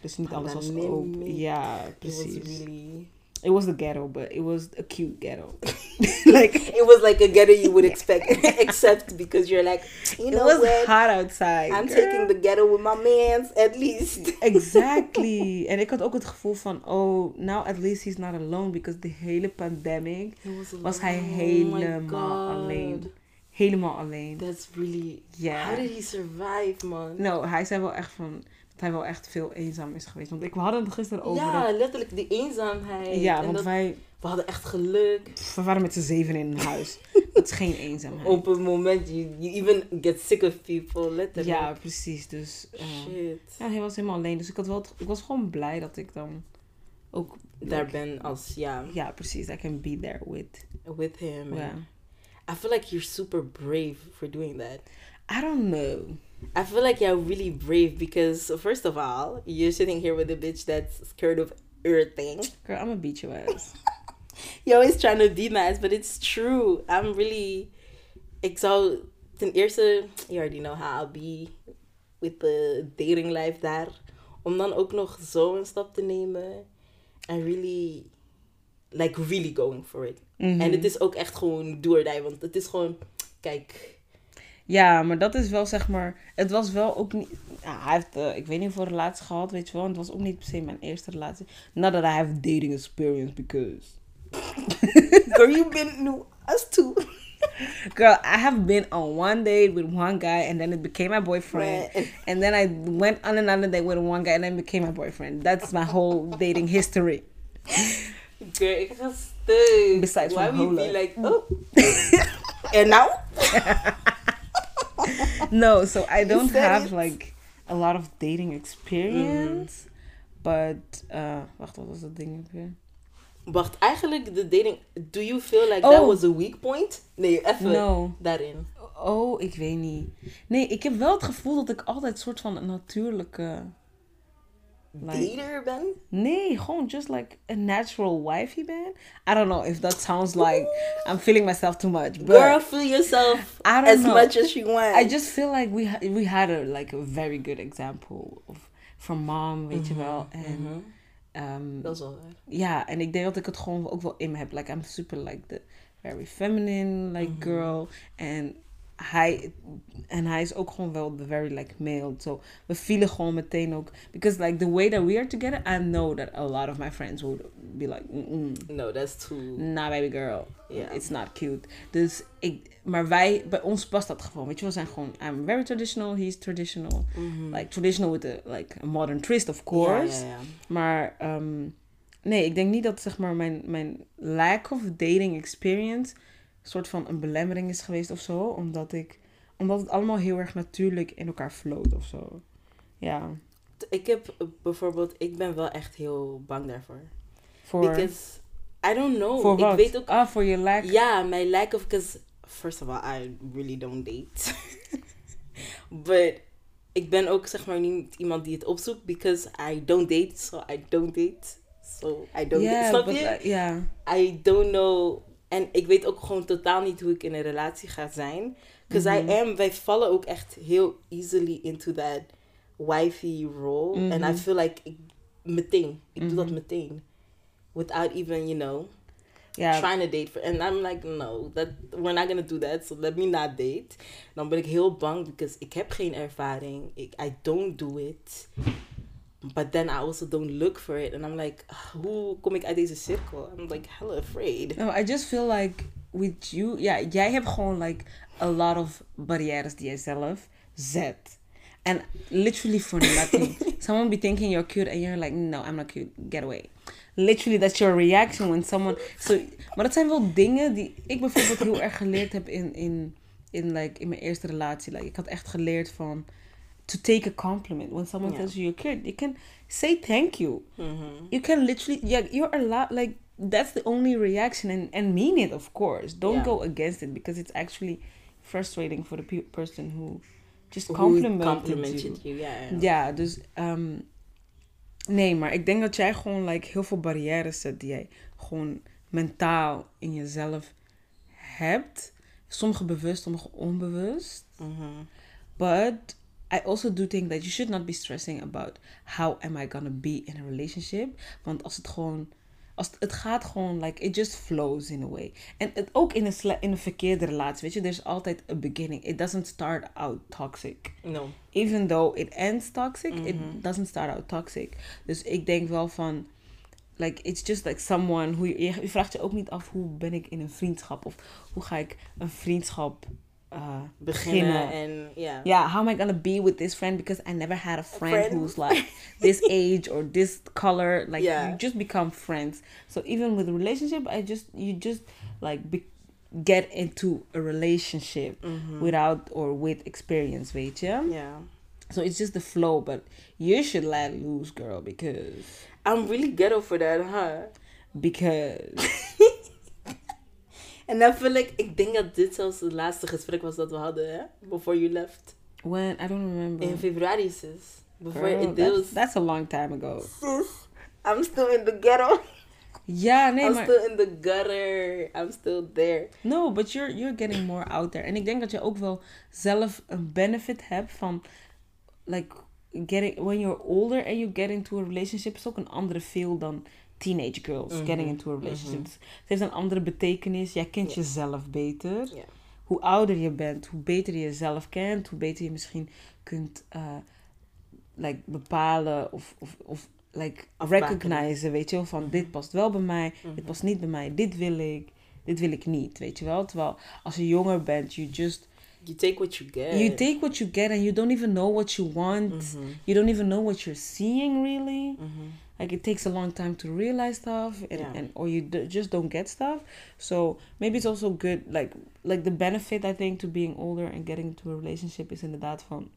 Dus niet alles was open. Ja, It was precies. really. It was the ghetto, but it was a cute ghetto. like It was like a ghetto you would expect, except because you're like, you it know was what? hot outside. I'm girl. taking the ghetto with my mans, at least. Exactly. en ik had ook het gevoel van, oh, now at least he's not alone. Because de hele pandemic was hij. Oh helemaal God. alleen. Helemaal alleen. That's really. Ja. How did he survive, man? Nou, hij zei wel echt van hij wel echt veel eenzaam is geweest. Want ik, we hadden het gisteren over. ja, dat- letterlijk die eenzaamheid. ja, En want dat- wij we hadden echt geluk. pff, we waren met z'n zeven in een huis. dat is geen eenzaamheid. Op een moment, you, you even get sick of people, letterlijk. ja, precies. Dus eh, Shit. ja, hij was helemaal alleen. Dus ik, had wel het- ik was gewoon blij dat ik dan ook Daar ben als, ja, Ja, precies. I can be there with. with him. I feel like you're super brave for doing that. I don't know. I feel like you're really brave because, first of all, you're sitting here with a bitch that's scared of everything. Girl, I'm a beat your ass. You're always trying to be nice, but it's true. I'm really. Ik zou ten eerste, you already know how I'll be with the dating life daar. Om dan ook nog zo een stap te nemen. And really, like really going for it. Mhm. En het is ook echt gewoon do or die. Want het is gewoon, kijk. Ja, maar dat is wel zeg maar. Het was wel ook niet. Hij heeft, eh, ik weet niet hoeveel relaties gehad, weet je wel. En het was ook niet per se mijn eerste relatie. Not that I have dating experience because. Girl, you been new us too. Girl, I have been on one date with one guy and then it became my boyfriend. And then I went on another date with one guy and then became my boyfriend. That's my whole dating history. Girl, ik ga stuk. Besides Why we be like, oh. and now? No, so I don't have it. like a lot of dating experience. But, uh, wacht, wat was dat ding ook weer? Wacht, eigenlijk de dating. Do you feel like that Oh. was a weak point? Nee, even No. daarin. Oh, ik weet niet. Nee, ik heb wel het gevoel dat ik altijd een soort van een natuurlijke... Like, Dater ben? nee, gewoon just like a natural wifey ben. I don't know if that sounds like I'm feeling myself too much. But Girl, feel yourself I don't as know. much as you want. I just feel like we, ha- we had a, like a very good example of, from mom, weet je mm-hmm, wel. En Mhm. ehm, Dat is wel waar. ja, en ik denk dat ik het gewoon ook wel in me heb. Like, I'm super like the very feminine like mm-hmm. girl. En hij, en hij is ook gewoon wel very like male. So we vielen gewoon meteen ook. Because like the way that we are together, I know that a lot of my friends would be like, mm No, that's too. nah baby girl, Ja. it's not cute. Dus ik, maar wij, bij ons past dat gewoon. Weet je, we zijn gewoon, I'm very traditional, he's traditional. Mhm. Like traditional with a, like a modern twist of course. Maar ehm, nee, ik denk niet dat zeg maar mijn, mijn lack of dating experience soort van een belemmering is geweest of zo. Omdat ik omdat het allemaal heel erg natuurlijk in elkaar floot of zo. Ja. ik heb bijvoorbeeld, ik ben wel echt heel bang daarvoor. Voor, Because, I don't know. voor ik weet ook, Ah, voor je lack. ja, mijn lack of, because, first of all, I really don't date. But, ik ben ook zeg maar niet iemand die het opzoekt, because I don't date, so I don't date. So I don't Ja, date. Snap but, je? uh, ja. I don't know. En ik weet ook gewoon totaal niet hoe ik in een relatie ga zijn. Because Mhm. I am, wij vallen ook echt heel easily into that wifey role. And I Mhm. feel like, ik, meteen. Ik doe dat Mhm. meteen. Without even, you know, trying to date. For, and I'm like, no, that, we're not gonna do that. So let me not date. Dan ben ik heel bang, because ik heb geen ervaring. Ik, I don't do it. But then I also don't look for it. And I'm like, hoe kom ik uit deze cirkel? I'm like hella afraid. No, I just feel like with you, ja, jij hebt gewoon like a lot of barrières die jij zelf zet. And literally for nothing. someone be thinking you're cute and you're like, no, I'm not cute. Get away. Literally, that's your reaction when someone. So, maar dat zijn wel dingen die ik bijvoorbeeld heel erg geleerd heb in, in, in, like, in mijn eerste relatie. Like, ik had echt geleerd van to take a compliment. When someone tells you you're cute, you can say thank you Mhm. you can literally yeah you're allowed like that's the only reaction and and mean it of course don't Yeah. go against it because it's actually frustrating for the pe- person who just Who complimented complimented you yeah. ja dus ehm, nee maar ik denk dat jij gewoon like heel veel barrières zet die jij gewoon mentaal in jezelf hebt sommige bewust sommige onbewust Mhm. but I also do think that you should not be stressing about how am I gonna be in a relationship. Want als het gewoon, als het, het gaat gewoon like it just flows in a way. En het ook in een, in een verkeerde relatie, weet je, there's altijd a beginning. It doesn't start out toxic. No. Even though it ends toxic, it doesn't start out toxic. Dus ik denk wel van, like it's just like someone who je, je vraagt je ook niet af hoe ben ik in een vriendschap of hoe ga ik een vriendschap uh, Beginnen en ja. yeah, how am I gonna be with this friend because I never had a friend, friend. who's like this age or this color. Like Yeah. you just become friends. So even with a relationship, I just you just like be, get into a relationship Mhm. without or with experience, weet je? Yeah. So it's just the flow, but you should let loose, girl, because I'm really ghetto for that, huh? because En dan feel ik, ik denk dat dit zelfs het laatste gesprek was dat we hadden, hè? Before you left. when I don't remember. In februari, sis. Before Girl, it that's, was... that's a long time ago. Sis, I'm still in the ghetto. Ja, nee, I'm maar still in the gutter. I'm still there. No, but you're, you're getting more out there. En ik denk dat je ook wel zelf een benefit hebt van, like, getting, when you're older and you get into a relationship, is ook een andere feel dan teenage girls Mhm, getting into a relationship. mhm. Het heeft een andere betekenis. Jij kent jezelf beter. Hoe ouder je bent, hoe beter je jezelf kent, hoe beter je misschien kunt uh, like, bepalen of, of, of like, recognizen, weet je wel, van Mhm. dit past wel bij mij, dit past niet bij mij, dit wil ik, dit wil ik niet, weet je wel. Terwijl als je jonger bent, you just, You take what you get. you take what you get and you don't even know what you want. You don't even know what you're seeing really. Like it takes a long time to realize stuff, and, Yeah. and or you d- just don't get stuff. So maybe it's also good, like like the benefit I think to being older and getting into a relationship is inderdaad van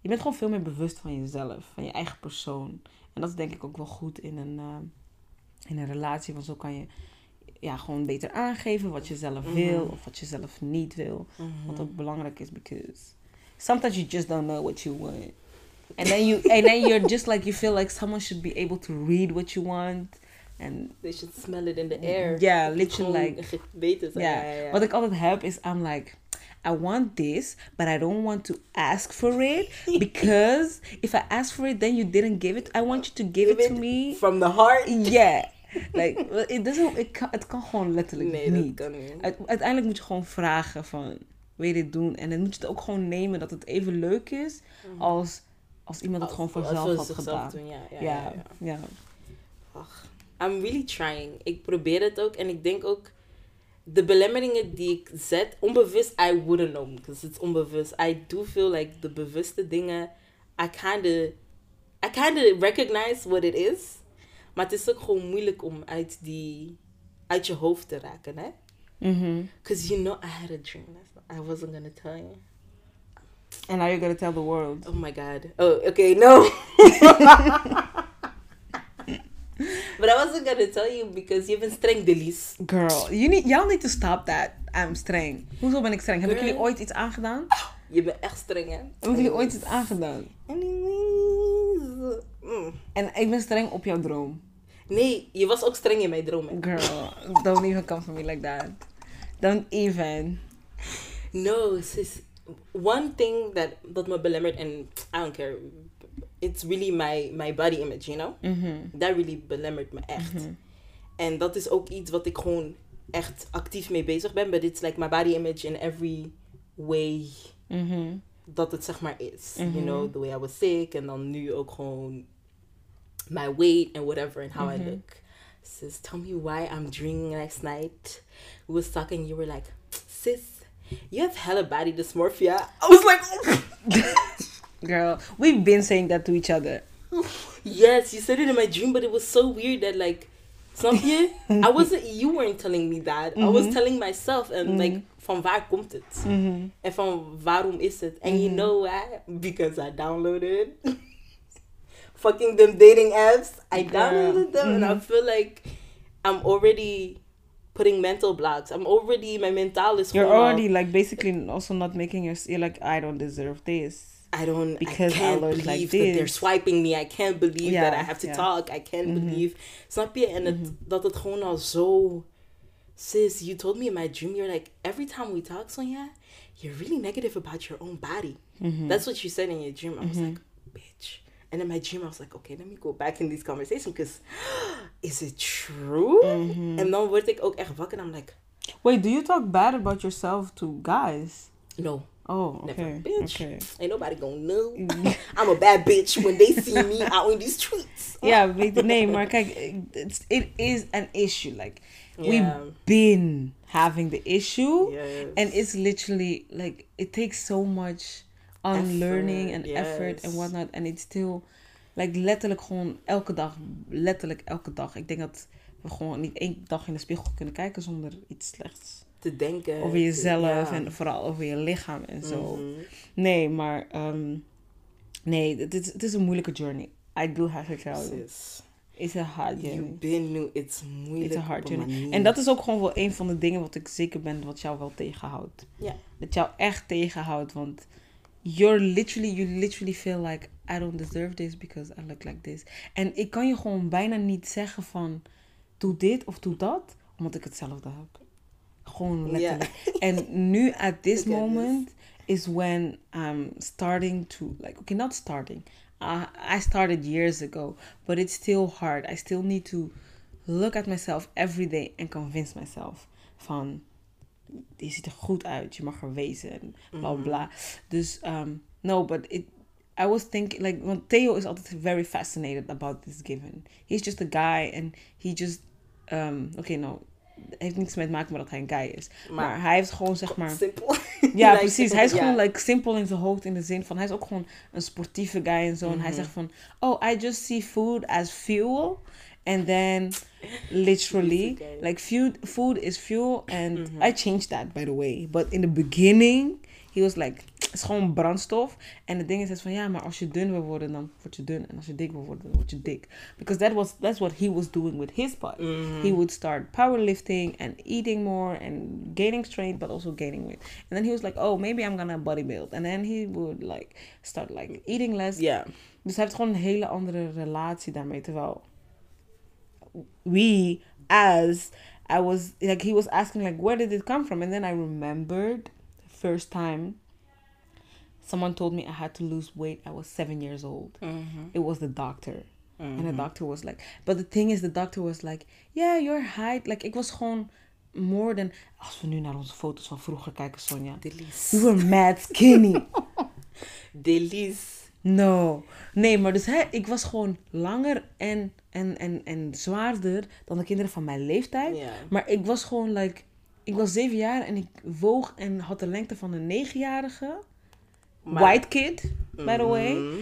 je bent gewoon veel meer bewust van jezelf, van je eigen persoon. En dat is denk ik ook wel goed in een uh, in een relatie, want zo kan je ja gewoon beter aangeven wat je zelf wil Mhm. of wat je zelf niet wil. Mhm. Wat ook belangrijk is, because sometimes you just don't know what you want. And then you and then you're just like you feel like someone should be able to read what you want. And They should smell it in the air. Yeah, literally, Beter zijn. yeah. Ja, ja, ja. What ik altijd heb is I'm like I want this, but I don't want to ask for it because if I ask for it, then you didn't give it. I want you to give it to me. From the heart. Yeah, like it doesn't. It kan, het kan gewoon letterlijk Nee, niet. dat kan niet. Uite- uiteindelijk moet je gewoon vragen van wil je dit doen en dan moet je het ook gewoon nemen dat het even leuk is als als iemand het gewoon vanzelf had gedaan. doen, ja, ja, Ja, ja, ja. Ach, I'm really trying. Ik probeer het ook. En ik denk ook... De belemmeringen die ik zet... Onbewust, I wouldn't know. Because it's onbewust. I do feel like de bewuste dingen... I kind of... I kind of recognize what it is. Maar het is ook gewoon moeilijk om uit die... Uit je hoofd te raken, hè? Mhm. Because you know, I had a dream. I wasn't gonna tell you. And now you're gonna tell the world. Oh my god. Oh, okay, no. but I wasn't gonna tell you because je bent streng, Delis. Girl, you need, y'all need to stop that. I'm streng. Hoezo ben ik streng? Heb ik Girl. jullie ooit iets aangedaan? Je bent echt streng, hè? Heb ik jullie ooit iets aangedaan? Anyways. Mm. En ik ben streng op jouw droom. Nee, je was ook streng in mijn droom, hè? Girl, don't even come for me like that. Don't even. No, sis. One thing that dat me belemmert, and I don't care. It's really my, my body image, you know? Mhm. Dat really belemmert me echt. En dat is ook iets wat ik gewoon echt actief mee bezig ben. But it's like my body image in every way Mhm. dat het zeg maar is. Mhm. You know, the way I was sick. En dan nu ook gewoon my weight and whatever and how I Mhm. look. Sis, tell me why I'm dreaming last night. We was talking, you were like, sis, you have hella body dysmorphia. I was like, Girl, we've been saying that to each other. yes, you said it in my dream, but it was so weird that like, snap? I wasn't, you weren't telling me that. I was Mhm. telling myself and Mhm. like, van waar komt het? Mhm. En van waarom is het? And you Mhm. know why? Because I downloaded fucking them dating apps. I downloaded them and I Mhm. feel like I'm already putting mental blocks. I'm already my mental is You're already like basically also not making your. You're like, I don't deserve this. I don't Because I I can't like believe that they're swiping me. I can't believe Ja, that I have to ja. talk. I can't Mhm. believe. Snap je? En het, dat het gewoon al zo sis, you told me in my dream, you're like, every time we talk, Sonia, you're really negative about your own body. Mhm. That's what you said in your dream. I was Mhm. like, bitch. And in my dream, I was like, okay, let me go back in this conversation because is it true? Mhm. En dan word ik ook echt wakker en I'm like, Wait, do you talk bad about yourself to guys? no, Oh, Never, okay. bitch. Okay. ain't nobody gonna know. I'm a bad bitch when they see me out in these streets. yeah, je, nee, maar kijk, it's, it is an issue. Like, Yeah. we've been having the issue, Yes. and it's literally like it takes so much unlearning Effort, and effort and yes. whatnot, and it's still like letterlijk gewoon elke dag, letterlijk elke dag. Ik denk dat we gewoon niet één dag in de spiegel kunnen kijken zonder iets slechts Te denken. over te- jezelf ja. en vooral over je lichaam en zo. Mhm. Nee, maar ehm, nee, het is, het is een moeilijke journey. I do have to tell you. It's a hard you journey. been nu, it's moeilijk It's a hard journey. En dat is ook gewoon wel een van de dingen wat ik zeker ben wat jou wel tegenhoudt. Ja. Dat jou echt tegenhoudt, want you're literally, you literally feel like I don't deserve this because I look like this. En ik kan je gewoon bijna niet zeggen van doe dit of doe dat, omdat ik hetzelfde heb. Gewoon letterlijk. En nu at this moment is when I'm starting to like okay not starting. Uh, I started years ago, but it's still hard. I still need to look at myself every day and convince myself van je ziet er goed uit, je mag er wezen en bla bla bla. Dus um, no, but it I was thinking like want Theo is altijd very fascinated about this given. He's just a guy and he just um oké nou heeft niks mee te maken met dat hij een guy is. Maar, Maar- hij heeft gewoon zeg maar Simpel. ja, Like, precies. Hij is gewoon like, simpel in zijn hoofd in de zin van... Hij is ook gewoon een sportieve guy en zo. En hij Mhm. zegt van... Oh, I just see food as fuel. And then, literally, like food, food is fuel. And Mhm. I changed that, by the way. But in the beginning, he was like... Het is gewoon brandstof. En het ding is, is van... Ja, maar als je dun wil worden, dan word je dun. En als je dik wil worden, dan word je dik. Because that was, that's what he was doing with his body Mhm. he would start powerlifting and eating more and gaining strength but also gaining weight and then he was like oh maybe i'm gonna bodybuild and then he would like start like eating less Ja. dus hij heeft gewoon een hele andere relatie daarmee terwijl we as i was like he was asking like where did it come from and then i remembered the first time someone told me i had to lose weight i was seven years old Mhm. it was the doctor and the Mhm. doctor was like, but the thing is, the doctor was like, yeah, your height, like, ik was gewoon more than, als we nu naar onze foto's van vroeger kijken, Sonja, we were mad skinny. Delice. No. Nee, maar dus hè, ik was gewoon langer en, en, en, en zwaarder dan de kinderen van mijn leeftijd. Maar ik was gewoon, like, ik was zeven jaar en ik woog en had de lengte van een negenjarige. Maar- White kid, by the way. Mhm.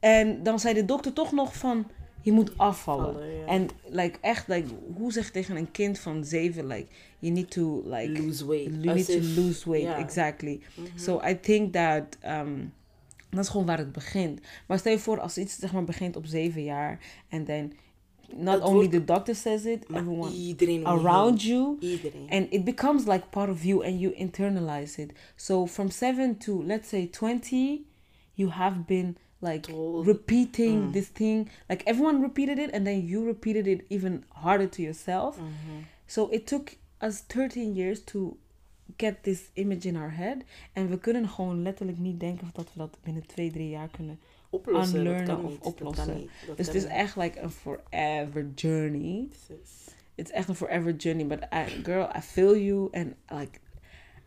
En dan zei de dokter toch nog van, je moet afvallen. Vallen, ja. En like, echt, like, hoe zeg je tegen een kind van zeven, like, you need to, like, Lose weight. you need to lose weight, exactly. Mhm. So I think that, um, Dat is gewoon waar het begint. Maar stel je voor, als iets zeg maar begint op zeven jaar. En then, not only the doctor says it, everyone iedereen around you. Iedereen. And it becomes like part of you and you internalize it. So from seven to, let's say, 20, you have been like Told. repeating Mm. this thing. Like everyone repeated it and then you repeated it even harder to yourself. Mhm. So it took us 13 years to get this image in our head. En we kunnen gewoon letterlijk niet denken dat we dat binnen twee, drie jaar kunnen. Oplossen, kan of oplossen. Dus het is echt like een forever journey. It's echt een forever journey. But I, girl, I feel you. And like,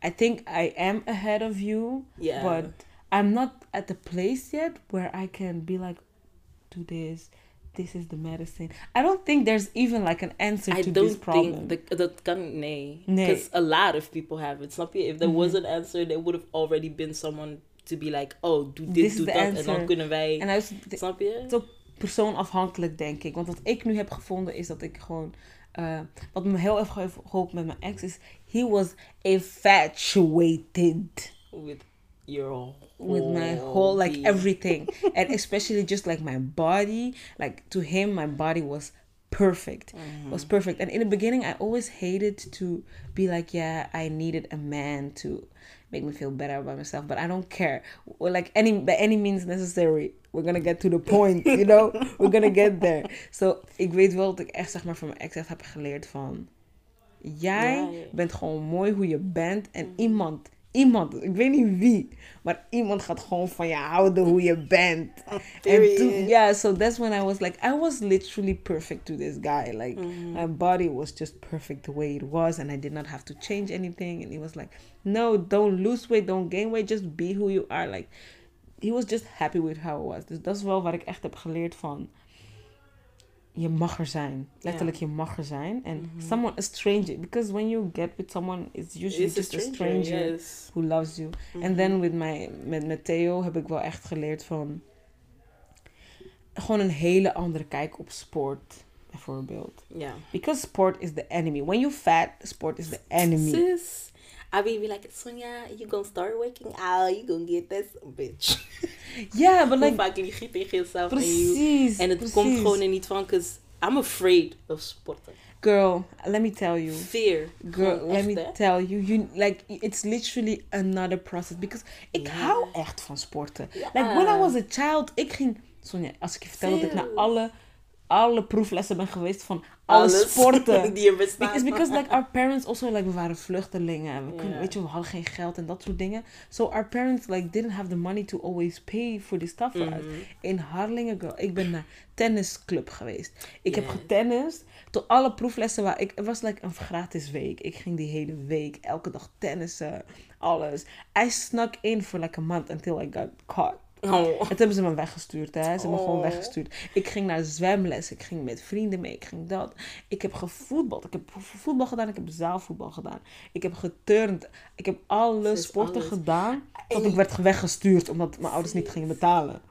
I think I am ahead of you. Ja. But I'm not at the place yet where I can be like, do this. This is the medicine. I don't think there's even like an answer I to this problem. think that, dat kan nee. Nee. Because a lot of people have it. Snap je? If there was Mhm. an answer, there would have already been someone to be like, oh, doe dit, doe dat. En dan kunnen wij... En hij is Snap je? het is ook persoonafhankelijk, denk ik. Want wat ik nu heb gevonden is dat ik gewoon. eh, wat me heel erg heeft geholpen met mijn ex is. He was infatuated With your with my whole like being. everything. and especially just like my body. Like to him, my body was perfect. Mhm. Was perfect. And in the beginning, I always hated to be like, yeah, I needed a man to make me feel better about myself. But I don't care. Well, like any by any means necessary. We're gonna get to the point, you know. We're gonna get there. So ik weet wel dat ik echt zeg maar van mijn ex echt heb geleerd van, jij Ja, ja. bent gewoon mooi hoe je bent en iemand. Iemand, ik weet niet wie, maar iemand gaat gewoon van je houden hoe je bent. En Period. toen, yeah, so that's when I was like, I was literally perfect to this guy. Like, Mhm. my body was just perfect the way it was, and I did not have to change anything. And he was like, no, don't lose weight, don't gain weight, just be who you are. Like, he was just happy with how it was. Dus dat is wel wat ik echt heb geleerd van. Je mag er zijn. Letterlijk, je mag er zijn. And Mhm. someone, a stranger. Because when you get with someone, it's usually It's just a stranger yes. who loves you. Mhm. En then with my, met, met Theo heb ik wel echt geleerd van... Gewoon een hele andere kijk op sport, bijvoorbeeld. Ja. Because sport is the enemy. When you fat, sport is the enemy. Sis. I be like, Sonja, you gonna start working out, you gonna get this bitch. Yeah, but Hoe like... vaak lieg je tegen jezelf Precies. En het precies. komt gewoon er niet van, because I'm afraid of sporten. Girl, let me tell you. Fear. Girl, Gewoon let echt, me hè? tell you, you like it's literally another process because ik hou echt van sporten. Like when I was a child, ik ging Sonja, als ik je vertel dat ik naar alle alle proeflessen ben geweest van alle Alles sporten. die er bestaan. It's because like our parents also like we waren vluchtelingen en we kunnen, weet je, we hadden geen geld en dat soort dingen. So our parents like didn't have the money to always pay for this stuff for us. Mhm. In Harlingen, girl, ik ben naar tennisclub geweest. Ik heb getennist. Tot alle proeflessen waar ik, het was like een gratis week. Ik ging die hele week, elke dag tennissen, alles. I snuck in for like a month until I got caught. Oh. Toen hebben ze me weggestuurd, hè. Ze hebben me gewoon Oh. weggestuurd. Ik ging naar zwemles, ik ging met vrienden mee, ik ging dat. Ik heb gevoetbald, ik heb voetbal gedaan, ik heb zaalvoetbal gedaan. Ik heb geturnd, ik heb alle sporten alles. gedaan. Tot ik werd weggestuurd, omdat mijn ouders niet gingen betalen.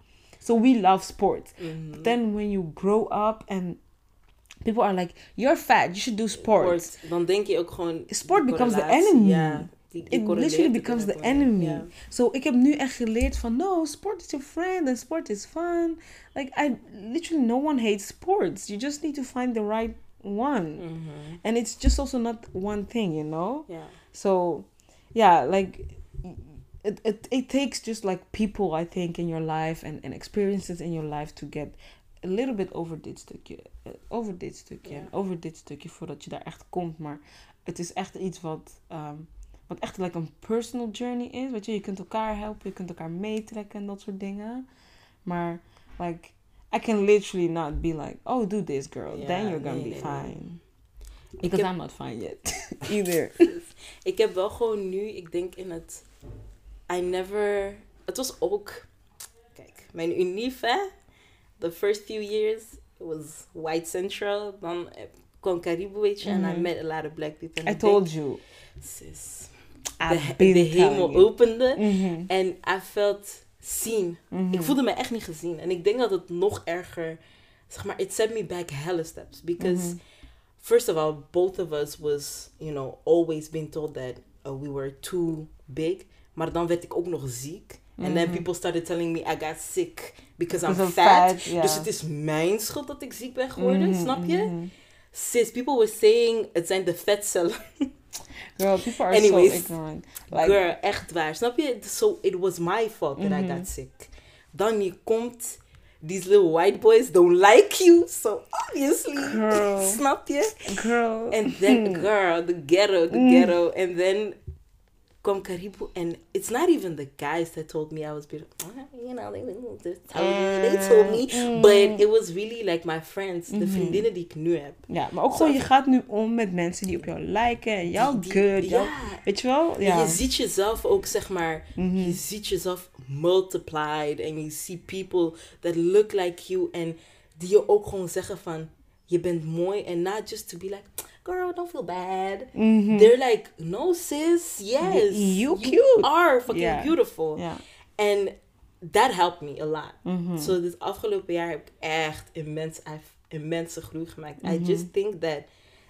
So we love sport. Mhm. But then when you grow up and people are like, you're fat, you should do sport. Sport, Dan denk je ook gewoon... Sport becomes the enemy. Die, die It literally becomes the enemy. So ik heb nu echt geleerd van, no, sport is your friend and sport is fun. Like, I literally, no one hates sports. You just need to find the right one. Mhm. And it's just also not one thing, you know? Ja. So, yeah, like it, it, it takes just like people, I think, in your life and, and experiences in your life to get a little bit over dit stukje, eh, over dit stukje, en over dit stukje voordat je daar echt komt. Maar het is echt iets wat, ehm, wat echt like een personal journey is. Weet je, je kunt elkaar helpen, je kunt elkaar meetrekken en dat soort dingen. Maar, like, I can literally not be like, oh, do this girl, Ja, then you're gonna nee, be nee, nee. fine. Because heb- I'm not fine yet, either. Ik heb wel gewoon nu, ik denk in het... I never... Het was ook... Kijk, mijn unief, hè? The first few years, it was white central. Dan eh, kwam Caribou, weet je. En I Mhm. met a lot of black people. I ik told you. sis, De, been de hemel opende. Mhm, En I felt seen. mhm. Ik voelde me echt niet gezien. En ik denk dat het nog erger... Zeg maar, it set me back hella steps. Because... Mhm. first of all, both of us was, you know, always being told that uh, we were too big. Maar dan werd ik ook nog ziek. And then people started telling me I got sick because I'm fat. Dus het is mijn schuld dat ik ziek ben geworden, snap je? Sis, people were saying het zijn de vetcellen. Girl, people are Anyways, so ignorant. Like, Girl, echt waar. Snap je? So it was my fault that I Mhm. got sick. Dan je komt, these little white boys don't like you, so obviously, Girl. snap je? girl. And then, girl, the ghetto, the Mm. ghetto. And then kwam Karibu. And it's not even the guys that told me I was beautiful. Uh, You know, they, they, told me, they told me. Mm. But it was really like my friends, de Mhm. vriendinnen die ik nu heb. Ja, maar ook gewoon, je gaat nu om met mensen die op jou lijken. En jou Die- die- good. jou- Ja. weet je wel? En Ja. Je ziet jezelf ook, zeg maar, je ziet jezelf multiplied. En je ziet people that look like you. En die je ook gewoon zeggen van, je bent mooi. En not just to be like, girl, don't feel bad. Mhm. They're like, no sis, yes. You cute. are fucking Ja. beautiful. Ja. And that helped me a lot. Mhm. So this afgelopen jaar heb ik echt immens, I've immense groei gemaakt. I Mhm. just think that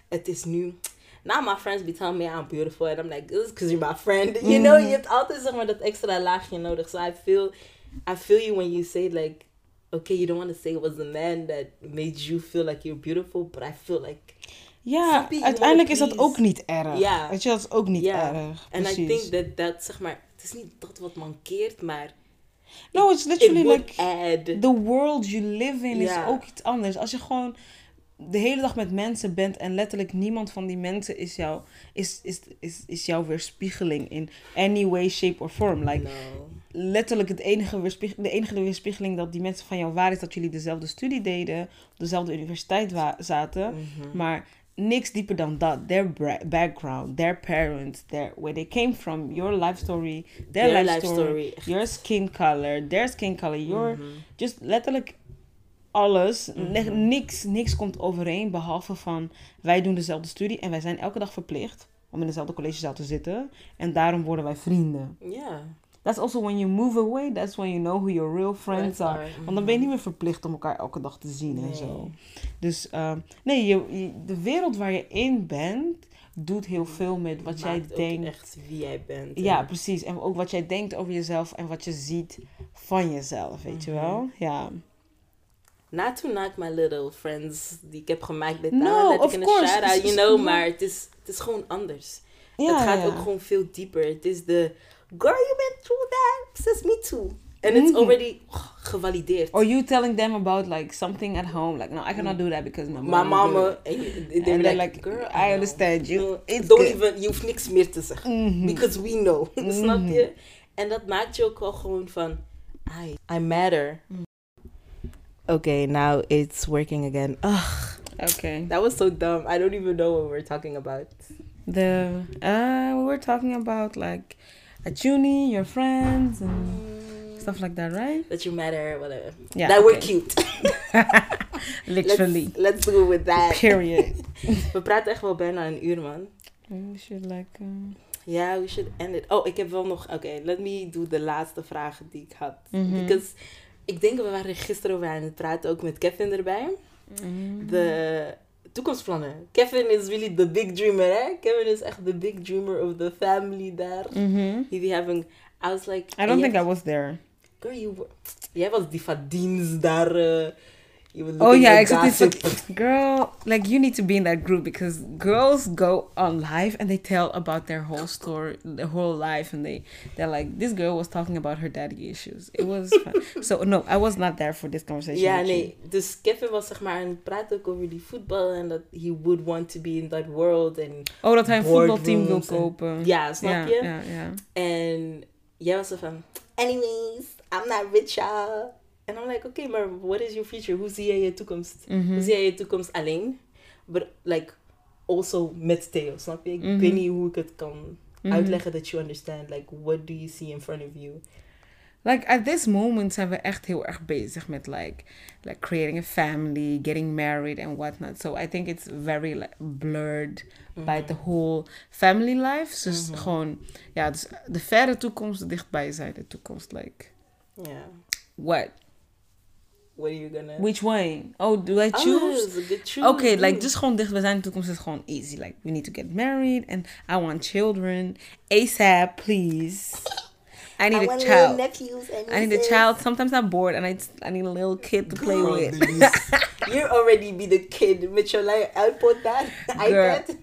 het is nu... Now my friends be telling me I'm beautiful. And I'm like, this is because you're my friend. You know, Mhm. je hebt altijd zeg maar dat extra laagje nodig. So I feel, I feel you when you say like... Okay, you don't want to say it was the man that made you feel like you're beautiful. But I feel like... Ja, uiteindelijk is dat ook niet erg. Ja. Weet je, dat is ook niet Ja. erg. And I Precies. think that dat, zeg maar... Het is niet dat wat mankeert, maar... No, it's It literally like... add... The world you live in Ja. is ook iets anders. Als je gewoon de hele dag met mensen bent en letterlijk niemand van die mensen is, jou, is, is, is, is jouw weerspiegeling in any way, shape or form. Like, no. letterlijk het enige de enige weerspiegeling dat die mensen van jou waren, is dat jullie dezelfde studie deden, op dezelfde universiteit zaten. Mhm. Maar niks dieper dan dat. Their background, their parents, their, where they came from, your life story, their, Their life, life story, story. your skin color, their skin color, your... Mhm. Just letterlijk alles. Mhm. Niks, niks komt overeen behalve van wij doen dezelfde studie en wij zijn elke dag verplicht om in dezelfde collegezaal te zitten. En daarom worden wij vrienden. Yeah. That's also when you move away, that's when you know who your real friends Friends are. Want dan ben je mhm. niet meer verplicht om elkaar elke dag te zien en zo. Dus ehm, nee, je, je- de wereld waar je in bent, doet heel veel met wat jij Maakt denkt. echt wie jij bent. Ja, precies. En ook wat jij denkt over jezelf en wat je ziet van jezelf, weet je Mhm. wel? Ja. Not to knock my little friends die ik heb gemaakt dit No, of ik in course. een shout-out, It's- you know. no. Maar het is, het is gewoon anders. ja het gaat ja. ook gewoon veel dieper. Het is de... Girl, you been through that. Says me too. And it's Mhm. already gevalideerd. Or you telling them about like something at home, like no, I cannot do that because my mom. My mama... And, you- And they're like, like, girl, I know. understand you. It's don't good. even... Je hoeft niks meer te zeggen. Mhm. Because we know. Snap Mhm. je? En dat maakt je ook wel gewoon van... I, I matter. Okay, now it's working again. Ugh, Okay. that was so dumb. I don't even know what we're talking about. The uh, we were talking about like at uni, your friends and stuff like that, right? That you matter, whatever. Yeah. that we're okay. cute. Literally. Let's, let's go with that. Period. We praten echt wel bijna een uur, man. we should like. Uh, Ja, we should end it. Oh, ik heb wel nog... Oké, let me do de laatste vragen die ik had. Mhm. Because ik denk, we waren gisteren over aan het praten, ook met Kevin erbij. mm, De toekomstplannen. Kevin is really the big dreamer, hè? Kevin is echt the big dreamer of the family daar. mhm. Die having... I was like... I don't jij- think I was there. Girl, you were, jij was die van dienst daar. eh, je was Oh yeah, soort- girl, like you need to be in that group because girls go on live and they tell about their whole story, their whole life, and they they're like, this girl was talking about her daddy issues. It was fun. so no, I was not there for this conversation. Ja, with you. nee. Dus Kevin was zeg maar aan het praten ook over die voetbal. En dat he would want to be in that world. En Oh, dat hij een voetbalteam wil kopen. ja, snap ja, je? Ja, ja. En jij was zo van... Anyways, I'm not rich, y'all. En I'm like, oké, maar what is your future? Hoe zie jij je toekomst? Mhm. Hoe zie jij je toekomst alleen? But like, also met Theo, snap je? Ik Mhm. weet niet hoe ik het kan Mhm. uitleggen that you understand. Like, what do you see in front of you? Like at this moment zijn we echt heel erg bezig met like, like creating a family, getting married and whatnot. So I think it's very like, blurred by the whole family life. Dus Mhm. gewoon, ja, dus de verre toekomst, de dichtbijzijde toekomst. Like, Yeah. what? What are you gonna... Which way? Oh, do I Oh, choose? that's a good choose. Okay, like just gewoon dichtbijzijde toekomst is gewoon easy. Like we need to get married and I want children ASAP, please. I need a want child. nephews and I need a child. Sometimes I'm bored and I I need a little kid to play Girl, with. You already be the kid with your like iPod that iPad.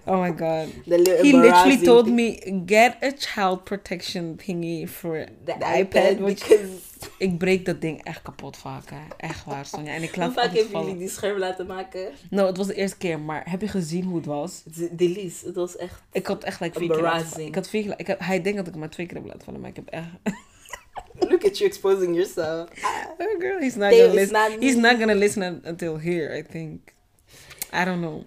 Oh my god. the little He literally told thing. me get a child protection thingy for the, the, iPad, iPad. which because ik breek dat ding echt kapot vaak. Hè. Echt waar, Sonja. En ik hoe laat vaak altijd hebben jullie die scherm laten maken? No, het was de eerste keer. Maar heb je gezien hoe het was? Delise, het was echt Ik had echt like, vier keer laten. Ik had vier keer, ik heb, hij denkt dat ik maar twee keer heb laten vallen. Maar ik heb echt... look at you exposing yourself. Oh girl, he's not gonna listen. not He's not gonna listen un- until here, I think. I don't know.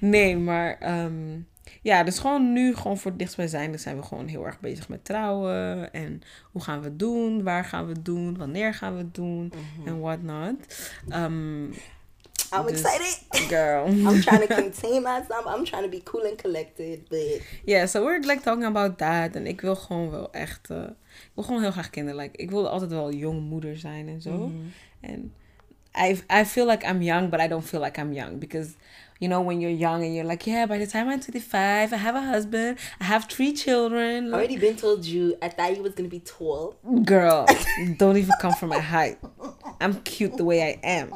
Nee, maar ehm, ja, dus gewoon nu, gewoon voor het dichtstbijzijnde zijn we gewoon heel erg bezig met trouwen. En hoe gaan we het doen? Waar gaan we het doen? Wanneer gaan we het doen? En whatnot. Um, I'm Dus- excited. girl. I'm trying to contain myself. I'm trying to be cool and collected, but Yeah, so we're like talking about that. En ik wil gewoon wel echt... eh, ik wil gewoon heel graag kinderen. Like, ik wilde altijd wel jong moeder zijn en zo. Mhm. And I I feel like I'm young, but I don't feel like I'm young because you know when you're young and you're like, yeah, by the time I'm 25, I have a husband, I have three children. Like, already been told you. I thought you was gonna be tall. girl, don't even come for my height. I'm cute the way I am,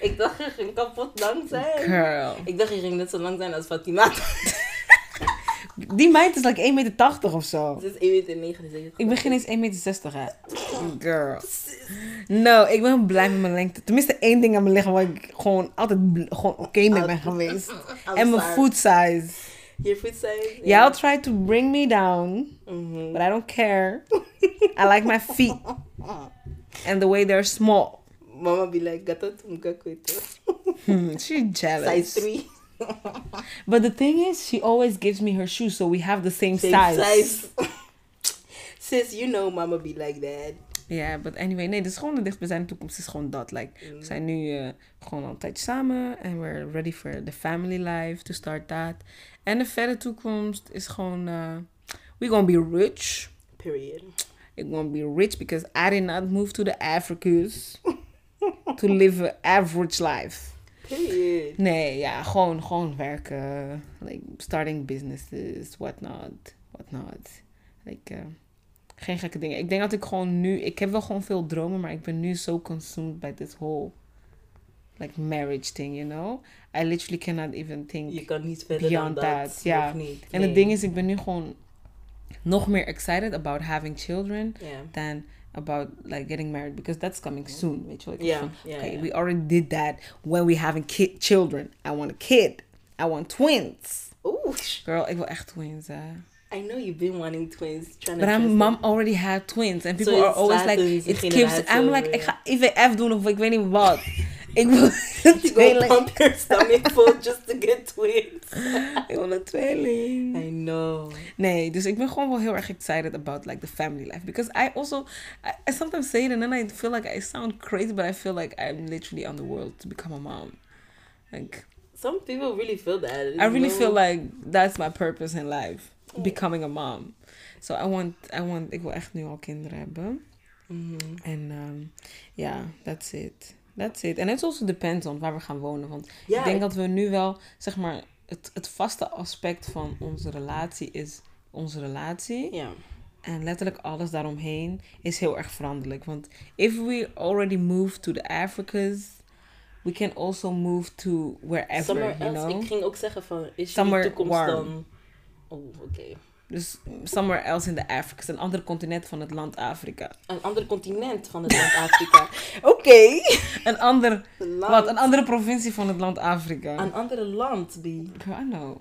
Ik dacht je ging kapot lang zijn. girl. Ik dacht je ging net zo lang zijn als Fatima. Die meid is like 1,80 meter of zo. Ze is 1,79 meter. Ik ben geen eens 1,60 meter, hè. Girl. No, ik ben blij met mijn lengte. Tenminste, één ding aan mijn lichaam waar ik gewoon altijd gewoon oké mee ben geweest. En mijn foot size. Your foot size? Y'all try to bring me down. Mhm. but I don't care. I like my feet and the way they're small. Mama be like, gato tumka kweto. Hmm, she's jealous. Size 3. But the thing is, she always gives me her shoes, so we have the same, Same size. size. Sis, you know mama be like that. Ja, but anyway, nee, dus gewoon de dichtstbijzijnde toekomst is gewoon dat. Like, we zijn nu eh, gewoon al een tijdje samen en we're ready for the family life to start that. En de verre toekomst is gewoon, uh, we gonna be rich. Period. We're gonna be rich because I did not move to the Africas to live an average life. Period. Nee, ja, gewoon, gewoon werken. Like, starting businesses, whatnot, whatnot. Like, eh, geen gekke dingen. Ik denk dat ik gewoon nu... Ik heb wel gewoon veel dromen, maar ik ben nu zo consumed by this whole... Like, marriage thing, you know? I literally cannot even think... Je kan niet verder Beyond dan that, ja. En het ding is, ik ben nu gewoon nog meer excited about having children Ja. than about like getting married because that's coming soon. Weet je wel? Van, ja, okay, we already did that when we having kid children. I want a kid. I want twins. Oeh. Girl, ik wil echt twins. Uh. I know you've been wanting twins. Trying But to I'm mom already had twins and people are always like "It keeps." I'm like ik ja. ga IVF doen of ik weet niet wat. ik wil een You go tweeling. pump your stomach full just to get twins. Ik wil een tweeling. I know. Nee, dus ik ben gewoon wel heel erg excited about like the family life because I also I, I sometimes say it and then I feel like I sound crazy, but I feel like I'm literally on the world to become a mom. Like Some people really feel that. I really No- feel like that's my purpose in life, becoming a mom. So I want I want ik wil echt nu al kinderen hebben. Mhm. En um, yeah, that's it. That's it. And it also depends on waar we gaan wonen. Want Ja, ik denk dat we nu wel, zeg maar, het, het vaste aspect van onze relatie is onze relatie. Ja. En letterlijk alles daaromheen is heel erg veranderlijk. Want if we already move to the Africas, we can also move to wherever, Somewhere you know? Ik ging ook zeggen van, is je toekomst warm. dan... Oh, oké. Dus somewhere else in the Africas, een ander continent van het land Afrika. Een ander continent van het land Afrika. Oké. Een ander, Land. wat? Een andere provincie van het land Afrika. Een andere land, B. I know.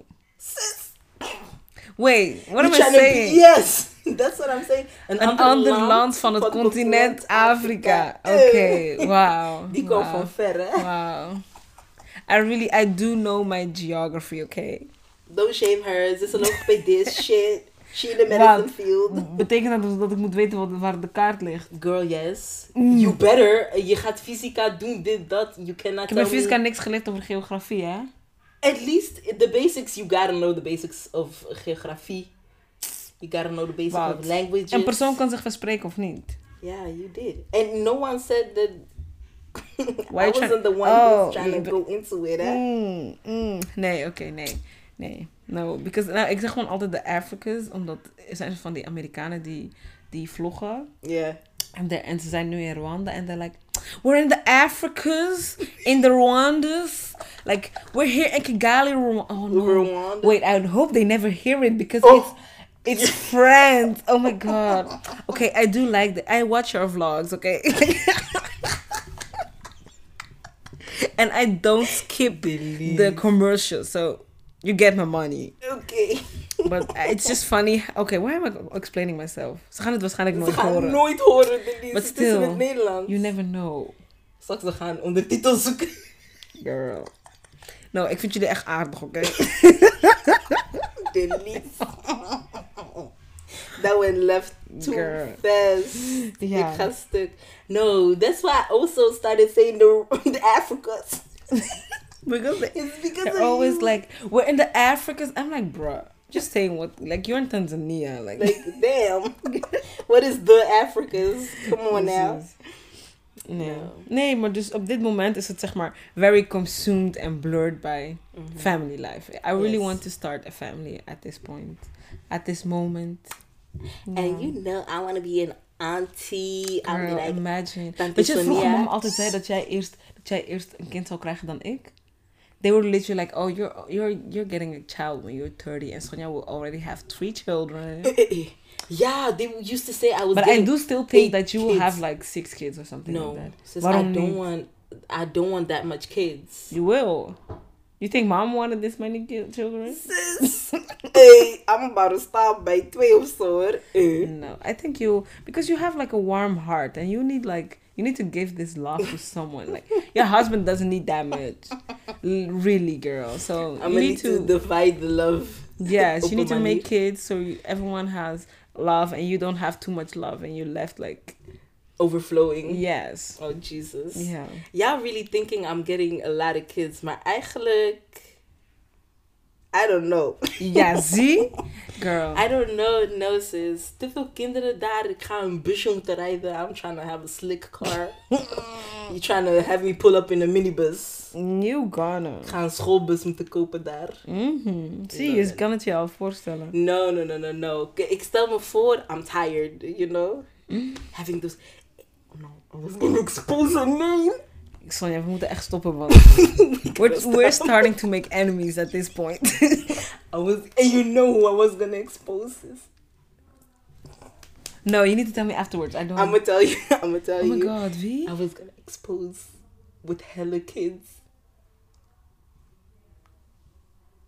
Wait, what am I be- saying? yes, that's what I'm saying. Een ander land van het continent Afrika. Oké, wow. Die komt wow. van ver, hè? Wow. I really, I do know my geography, okay? Don't shame her. Ze is een logopedist. Shit. She in the Wat? medicine field. Betekent dat dat ik moet weten wat, waar de kaart ligt? Girl, yes. Mm. You better. Je gaat fysica doen, dit, dat. You cannot Ik heb in fysica me. niks geleerd over geografie, hè? At least the basics, you gotta know the basics of geografie. You gotta know the basics Wat? of languages. Een persoon kan zich verspreken of niet? Yeah, you did. And no one said that. Why I trying- wasn't the one Oh, who's trying you to be- go into it. Hè? Mm, mm. Nee, oké, nee. Nee. No, because, nou, ik zeg gewoon altijd de Africans, omdat er zijn van die Amerikanen die, die vloggen. Yeah. En, de, en ze zijn nu in Rwanda en they're like, we're in the Africas, in the Rwandas. Like, we're here in Kigali, Rwanda. Oh no. Rwanda. Wait, I hope they never hear it because Oh. it's it's friends. Oh my god. Okay, I do like that. I watch your vlogs, okay? and I don't skip the commercials, so you get my money. Oké. But it's just funny. Okay, why am I explaining myself? Ze gaan het waarschijnlijk Ze nooit gaan horen. nooit horen, Denise. But Het is in still, het Nederlands. You never know, Straks we gaan ondertitels zoeken. girl. No, ik vind jullie echt aardig, oké? Denise. That went left too Girl. fast. Ja. Ik ga stuk. No, that's why I also started saying the, the Africas. because It's because they're always you. like, we're in the Africas. I'm like, bruh, just saying what, like, you're in Tanzania. Like, Like, damn. what is the Africas? Come on now. Nee. No. nee, maar dus op dit moment is het zeg maar very consumed and blurred by Mhm. family life. I really Yes. want to start a family at this point, at this moment. And you know, I want to be an auntie. I'm like, imagine. Weet je, vroeger mama altijd zei dat jij eerst dat jij eerst een kind zou krijgen dan ik. They were literally like, oh, you're you're you're getting a child when you're 30, and Sonia will already have three children. Eh, eh, eh. yeah, they used to say I was. But I do still think that you will kids. have like six kids or something No, like that. I don't want. I don't want that much kids. You will. You think mom wanted this many children? Sis, hey, I'm about to stop by twelve. Eh. No, I think you because you have like a warm heart and you need like you need to give this love to someone. Like your husband doesn't need that much, really, girl. So I'm you need need to to divide the love. yes, you need to make kids so you, everyone has love and you don't have too much love and you're left like Overflowing. yes, Oh Jesus. yeah. Y'all really thinking I'm getting a lot of kids, maar eigenlijk, I don't know. Yeah, see, girl. I don't know, no sis. Te veel kinderen daar. Ik ga een busje moeten rijden. I'm trying to have a slick car. you trying to have me pull up in a minibus. You gonna. Ik ga een schoolbus moeten kopen daar. Mhm. Zie, Nee, je kan het je al voorstellen. No, no, no, no, no. Ik stel me voor, I'm tired, you know? Having those... Oh no, I was gonna expose her name. Sonja, we moeten echt stoppen, want we're, we're starting to make enemies at this point. I was... And you know who I was gonna expose this. no, you need to tell me afterwards. I don't. I'm gonna tell you. I'm gonna tell you. oh my you. god, wie? I was gonna expose with hella kids.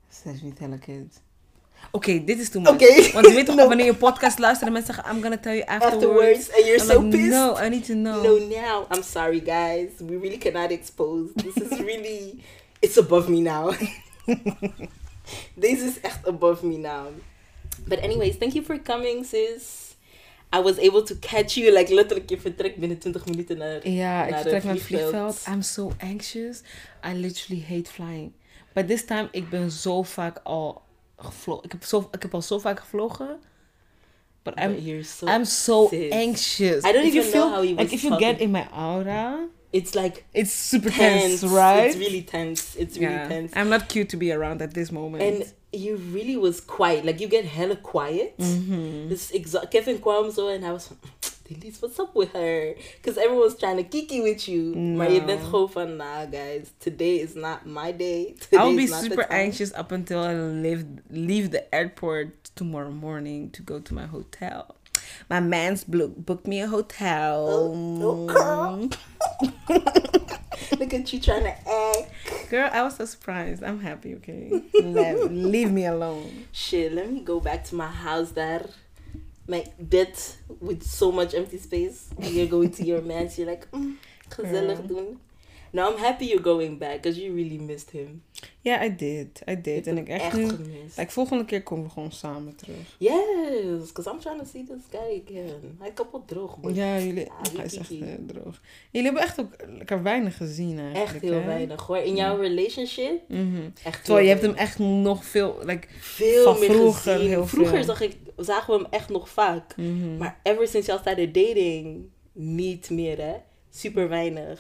Zeg niet hele kids. Oké, dit is too much. Oké. Want je weet toch, No. wanneer je podcast luistert en mensen zeggen, I'm gonna tell you afterwards. Afterwards, and you're I'm so like, pissed. no, I need to know. No, now I'm sorry, guys. We really cannot expose. This is really, it's above me now. this is echt above me now. But anyways, thank you for coming, sis. I was able to catch you, like letterlijk je vertrekt binnen 20 minuten naar. Ja, ik vertrek naar het vliegveld. I'm so anxious. I literally hate flying. But this time, ik ben zo vaak al gevlogen. Ik heb, zo, ik heb al zo vaak gevlogen. But But I'm, you're so. I'm so sis. anxious. I don't If you even feel, know how you Like, if you get in my aura, it's like it's super tense, tense, right? It's really tense. It's really yeah. tense. I'm not cute to be around at this moment. And you really was quiet. Like you get hella quiet. Mhm. This exa- Kevin kwam zo and I was van, Denise, what's up with her? Because everyone's trying to kiki with you. Maar je No. bent gewoon van, nah guys, today is not my day. Today I'll be is not the super time." anxious up until I leave leave the airport tomorrow morning to go to my hotel. My man's booked me a hotel. Oh, oh, girl. Mm. Look at you trying to act. Girl, I was so surprised. I'm happy, okay? leave, leave me alone. Shit, let me go back to my house daar. My bed with so much empty space. And you're going to your man's. You're like, mm, gezellig Girl. doen. No, I'm happy you're going back because you really missed him. Yeah, I did. I did. En ik echt echt nu... Like, volgende keer komen we gewoon samen terug. Yes, because I'm trying to see this guy again. Hij is kapot droog. Ja, jullie... Ah, hij is echt eh, droog. Jullie hebben echt ook lekker weinig gezien eigenlijk, Echt heel hè? weinig hoor. In jouw relationship, Mhm. echt Terwijl je hebt hem echt nog veel... Like, veel van meer vroeger gezien. heel Vroeger veel. zag ik, zagen we hem echt nog vaak. mhm. Maar ever since y'all started dating, niet meer hè. Super weinig.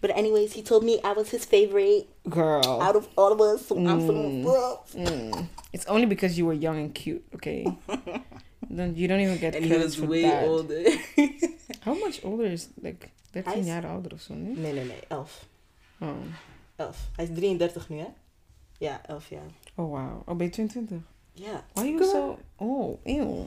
But anyways, he told me I was his favorite Girl. out of all of us. So I'm so Mm. It's only because you were young and cute, okay? Then you don't even get And he was way that. older. How much older is like 13 Hij is- jaar ouder of zo, nee? nee, nee, nee. Elf. Oh. Elf. Hij is 33 nu, hè? Ja, elf jaar. Oh wow. Oh, ben je 22? Ja. Why you Girl. so Oh, ew.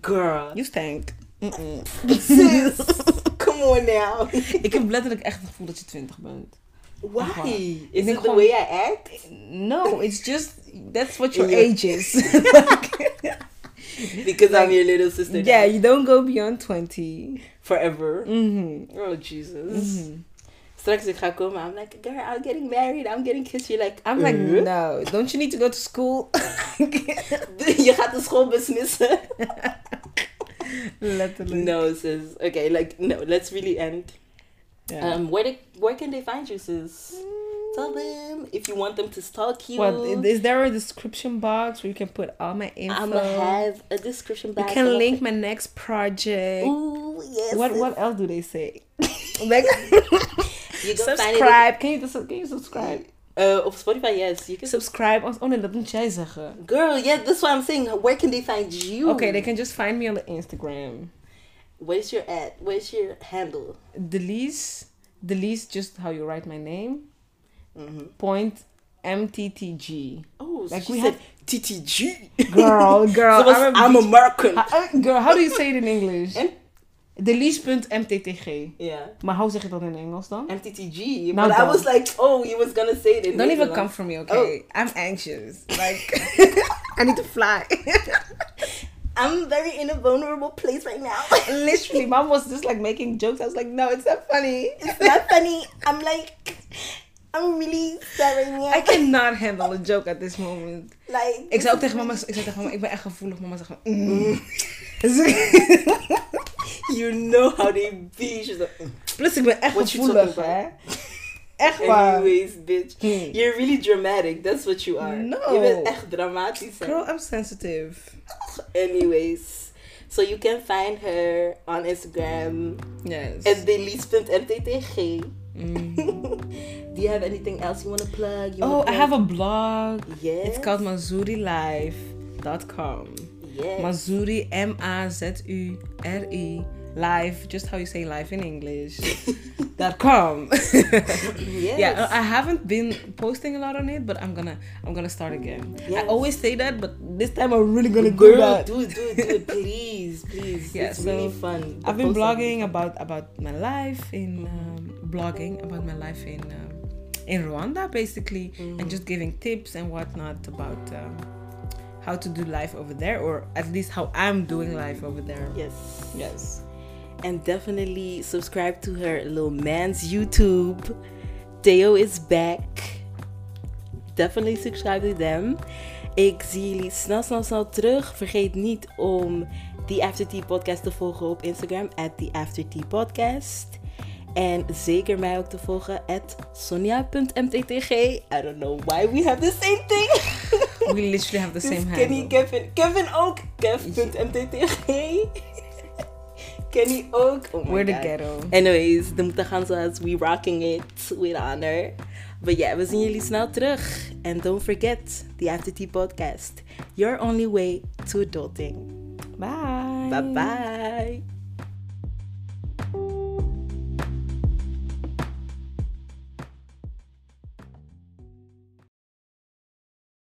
Girl. You stank. Mm-mm. Sis. Come on now. Ik heb letterlijk echt het gevoel dat je 20 bent. Why? Is it the gewoon- way I act? No, it's just that's what your Yeah. age is. Because I'm your little sister. yeah, now. you don't go beyond 20. Forever. Mhm. Oh, Jesus. Mhm. Straks ik ga komen, I'm like, girl, I'm getting married, I'm getting kissed. You're like, I'm like, "Uh?" no, don't you need to go to school? Je gaat de school besmissen. Letterlijk. no, sis. Okay, like, no, let's really end. Yeah. Um, where, they, where can they find you, sis? Tell them if you want them to stalk you. Is there a description box where you can put all my info? I'm gonna have a description box. you can link my next project. Ooh, yes. What sis. what else do they say? like You subscribe. Can you can you subscribe? Uh, op Spotify, yes. You can Subscribe. Oh nee, dat moet jij zeggen. Girl, yeah, that's what I'm saying. Where can they find you? Okay, they can just find me on the Instagram. Where's your ad? Where's your handle? Delise, Delise, just how you write my name. Mm-hmm. Point MTTG. Oh, so Like we said have- TTG. Girl, girl, was, I'm, I'm, American. How- uh, girl, how do you say it in English? M- Delise.mttg. yeah. Maar hoe zeg je dat in Engels dan? MTTG. Nou but I was like, oh, you was gonna say it in Don't even come for me, okay? Oh. I'm anxious. Like, I need to fly. I'm very in a vulnerable place right now. Literally, mom was just like making jokes. I was like, no, it's not funny. it's not funny. I'm like, I'm really now. I cannot handle a joke at this moment. like. Ik zei ook tegen mama, ik zei tegen mama, ik ben echt gevoelig. Mama zegt van, mm. You know how they be. Mm. Plus, ik ben echt What you gevoelig, talking hè? Echt waar. anyways, bitch. Hmm. You're really dramatic. That's what you are. No. Je bent echt dramatisch. hè. Girl, I'm sensitive. Anyways, so you can find her on Instagram Yes. at delise.mttg. Mm. Do you have anything else you want to plug? You Oh, I have a blog. Yes. It's called mazurilife.com. Yes. Mazuri, M-A-Z-U-R-I, live, just how you say live in English. dot com. yes. Yeah, I haven't been posting a lot on it, but I'm gonna I'm gonna start again. I always say that, but this time I'm really gonna do Girl, that. do it, do it, do it, please, please. Yeah, it's so really fun. I've been blogging about about my life in um, blogging about my life in um, in Rwanda, basically, and just giving tips and whatnot about um, how to do life over there, or at least how I'm doing life over there. Yes. Yes. And definitely subscribe to her little man's YouTube. Theo is back. Definitely subscribe to them. Ik zie jullie snel, snel, snel terug. Vergeet niet om die After Tea podcast te volgen op Instagram. At the After Tea podcast. En zeker mij ook te volgen at sonia.mttg. I don't know why we have the same thing. We literally have the same Kenny, handle. Kevin. Kevin ook. Kev.mttg. Kenny ook. Oh my We're the ghetto. Anyways, de Mutaganzas, we rocking it with honor. But yeah, we zien jullie snel terug. And don't forget, the After Tea podcast. Your only way to adulting. Bye. Bye bye.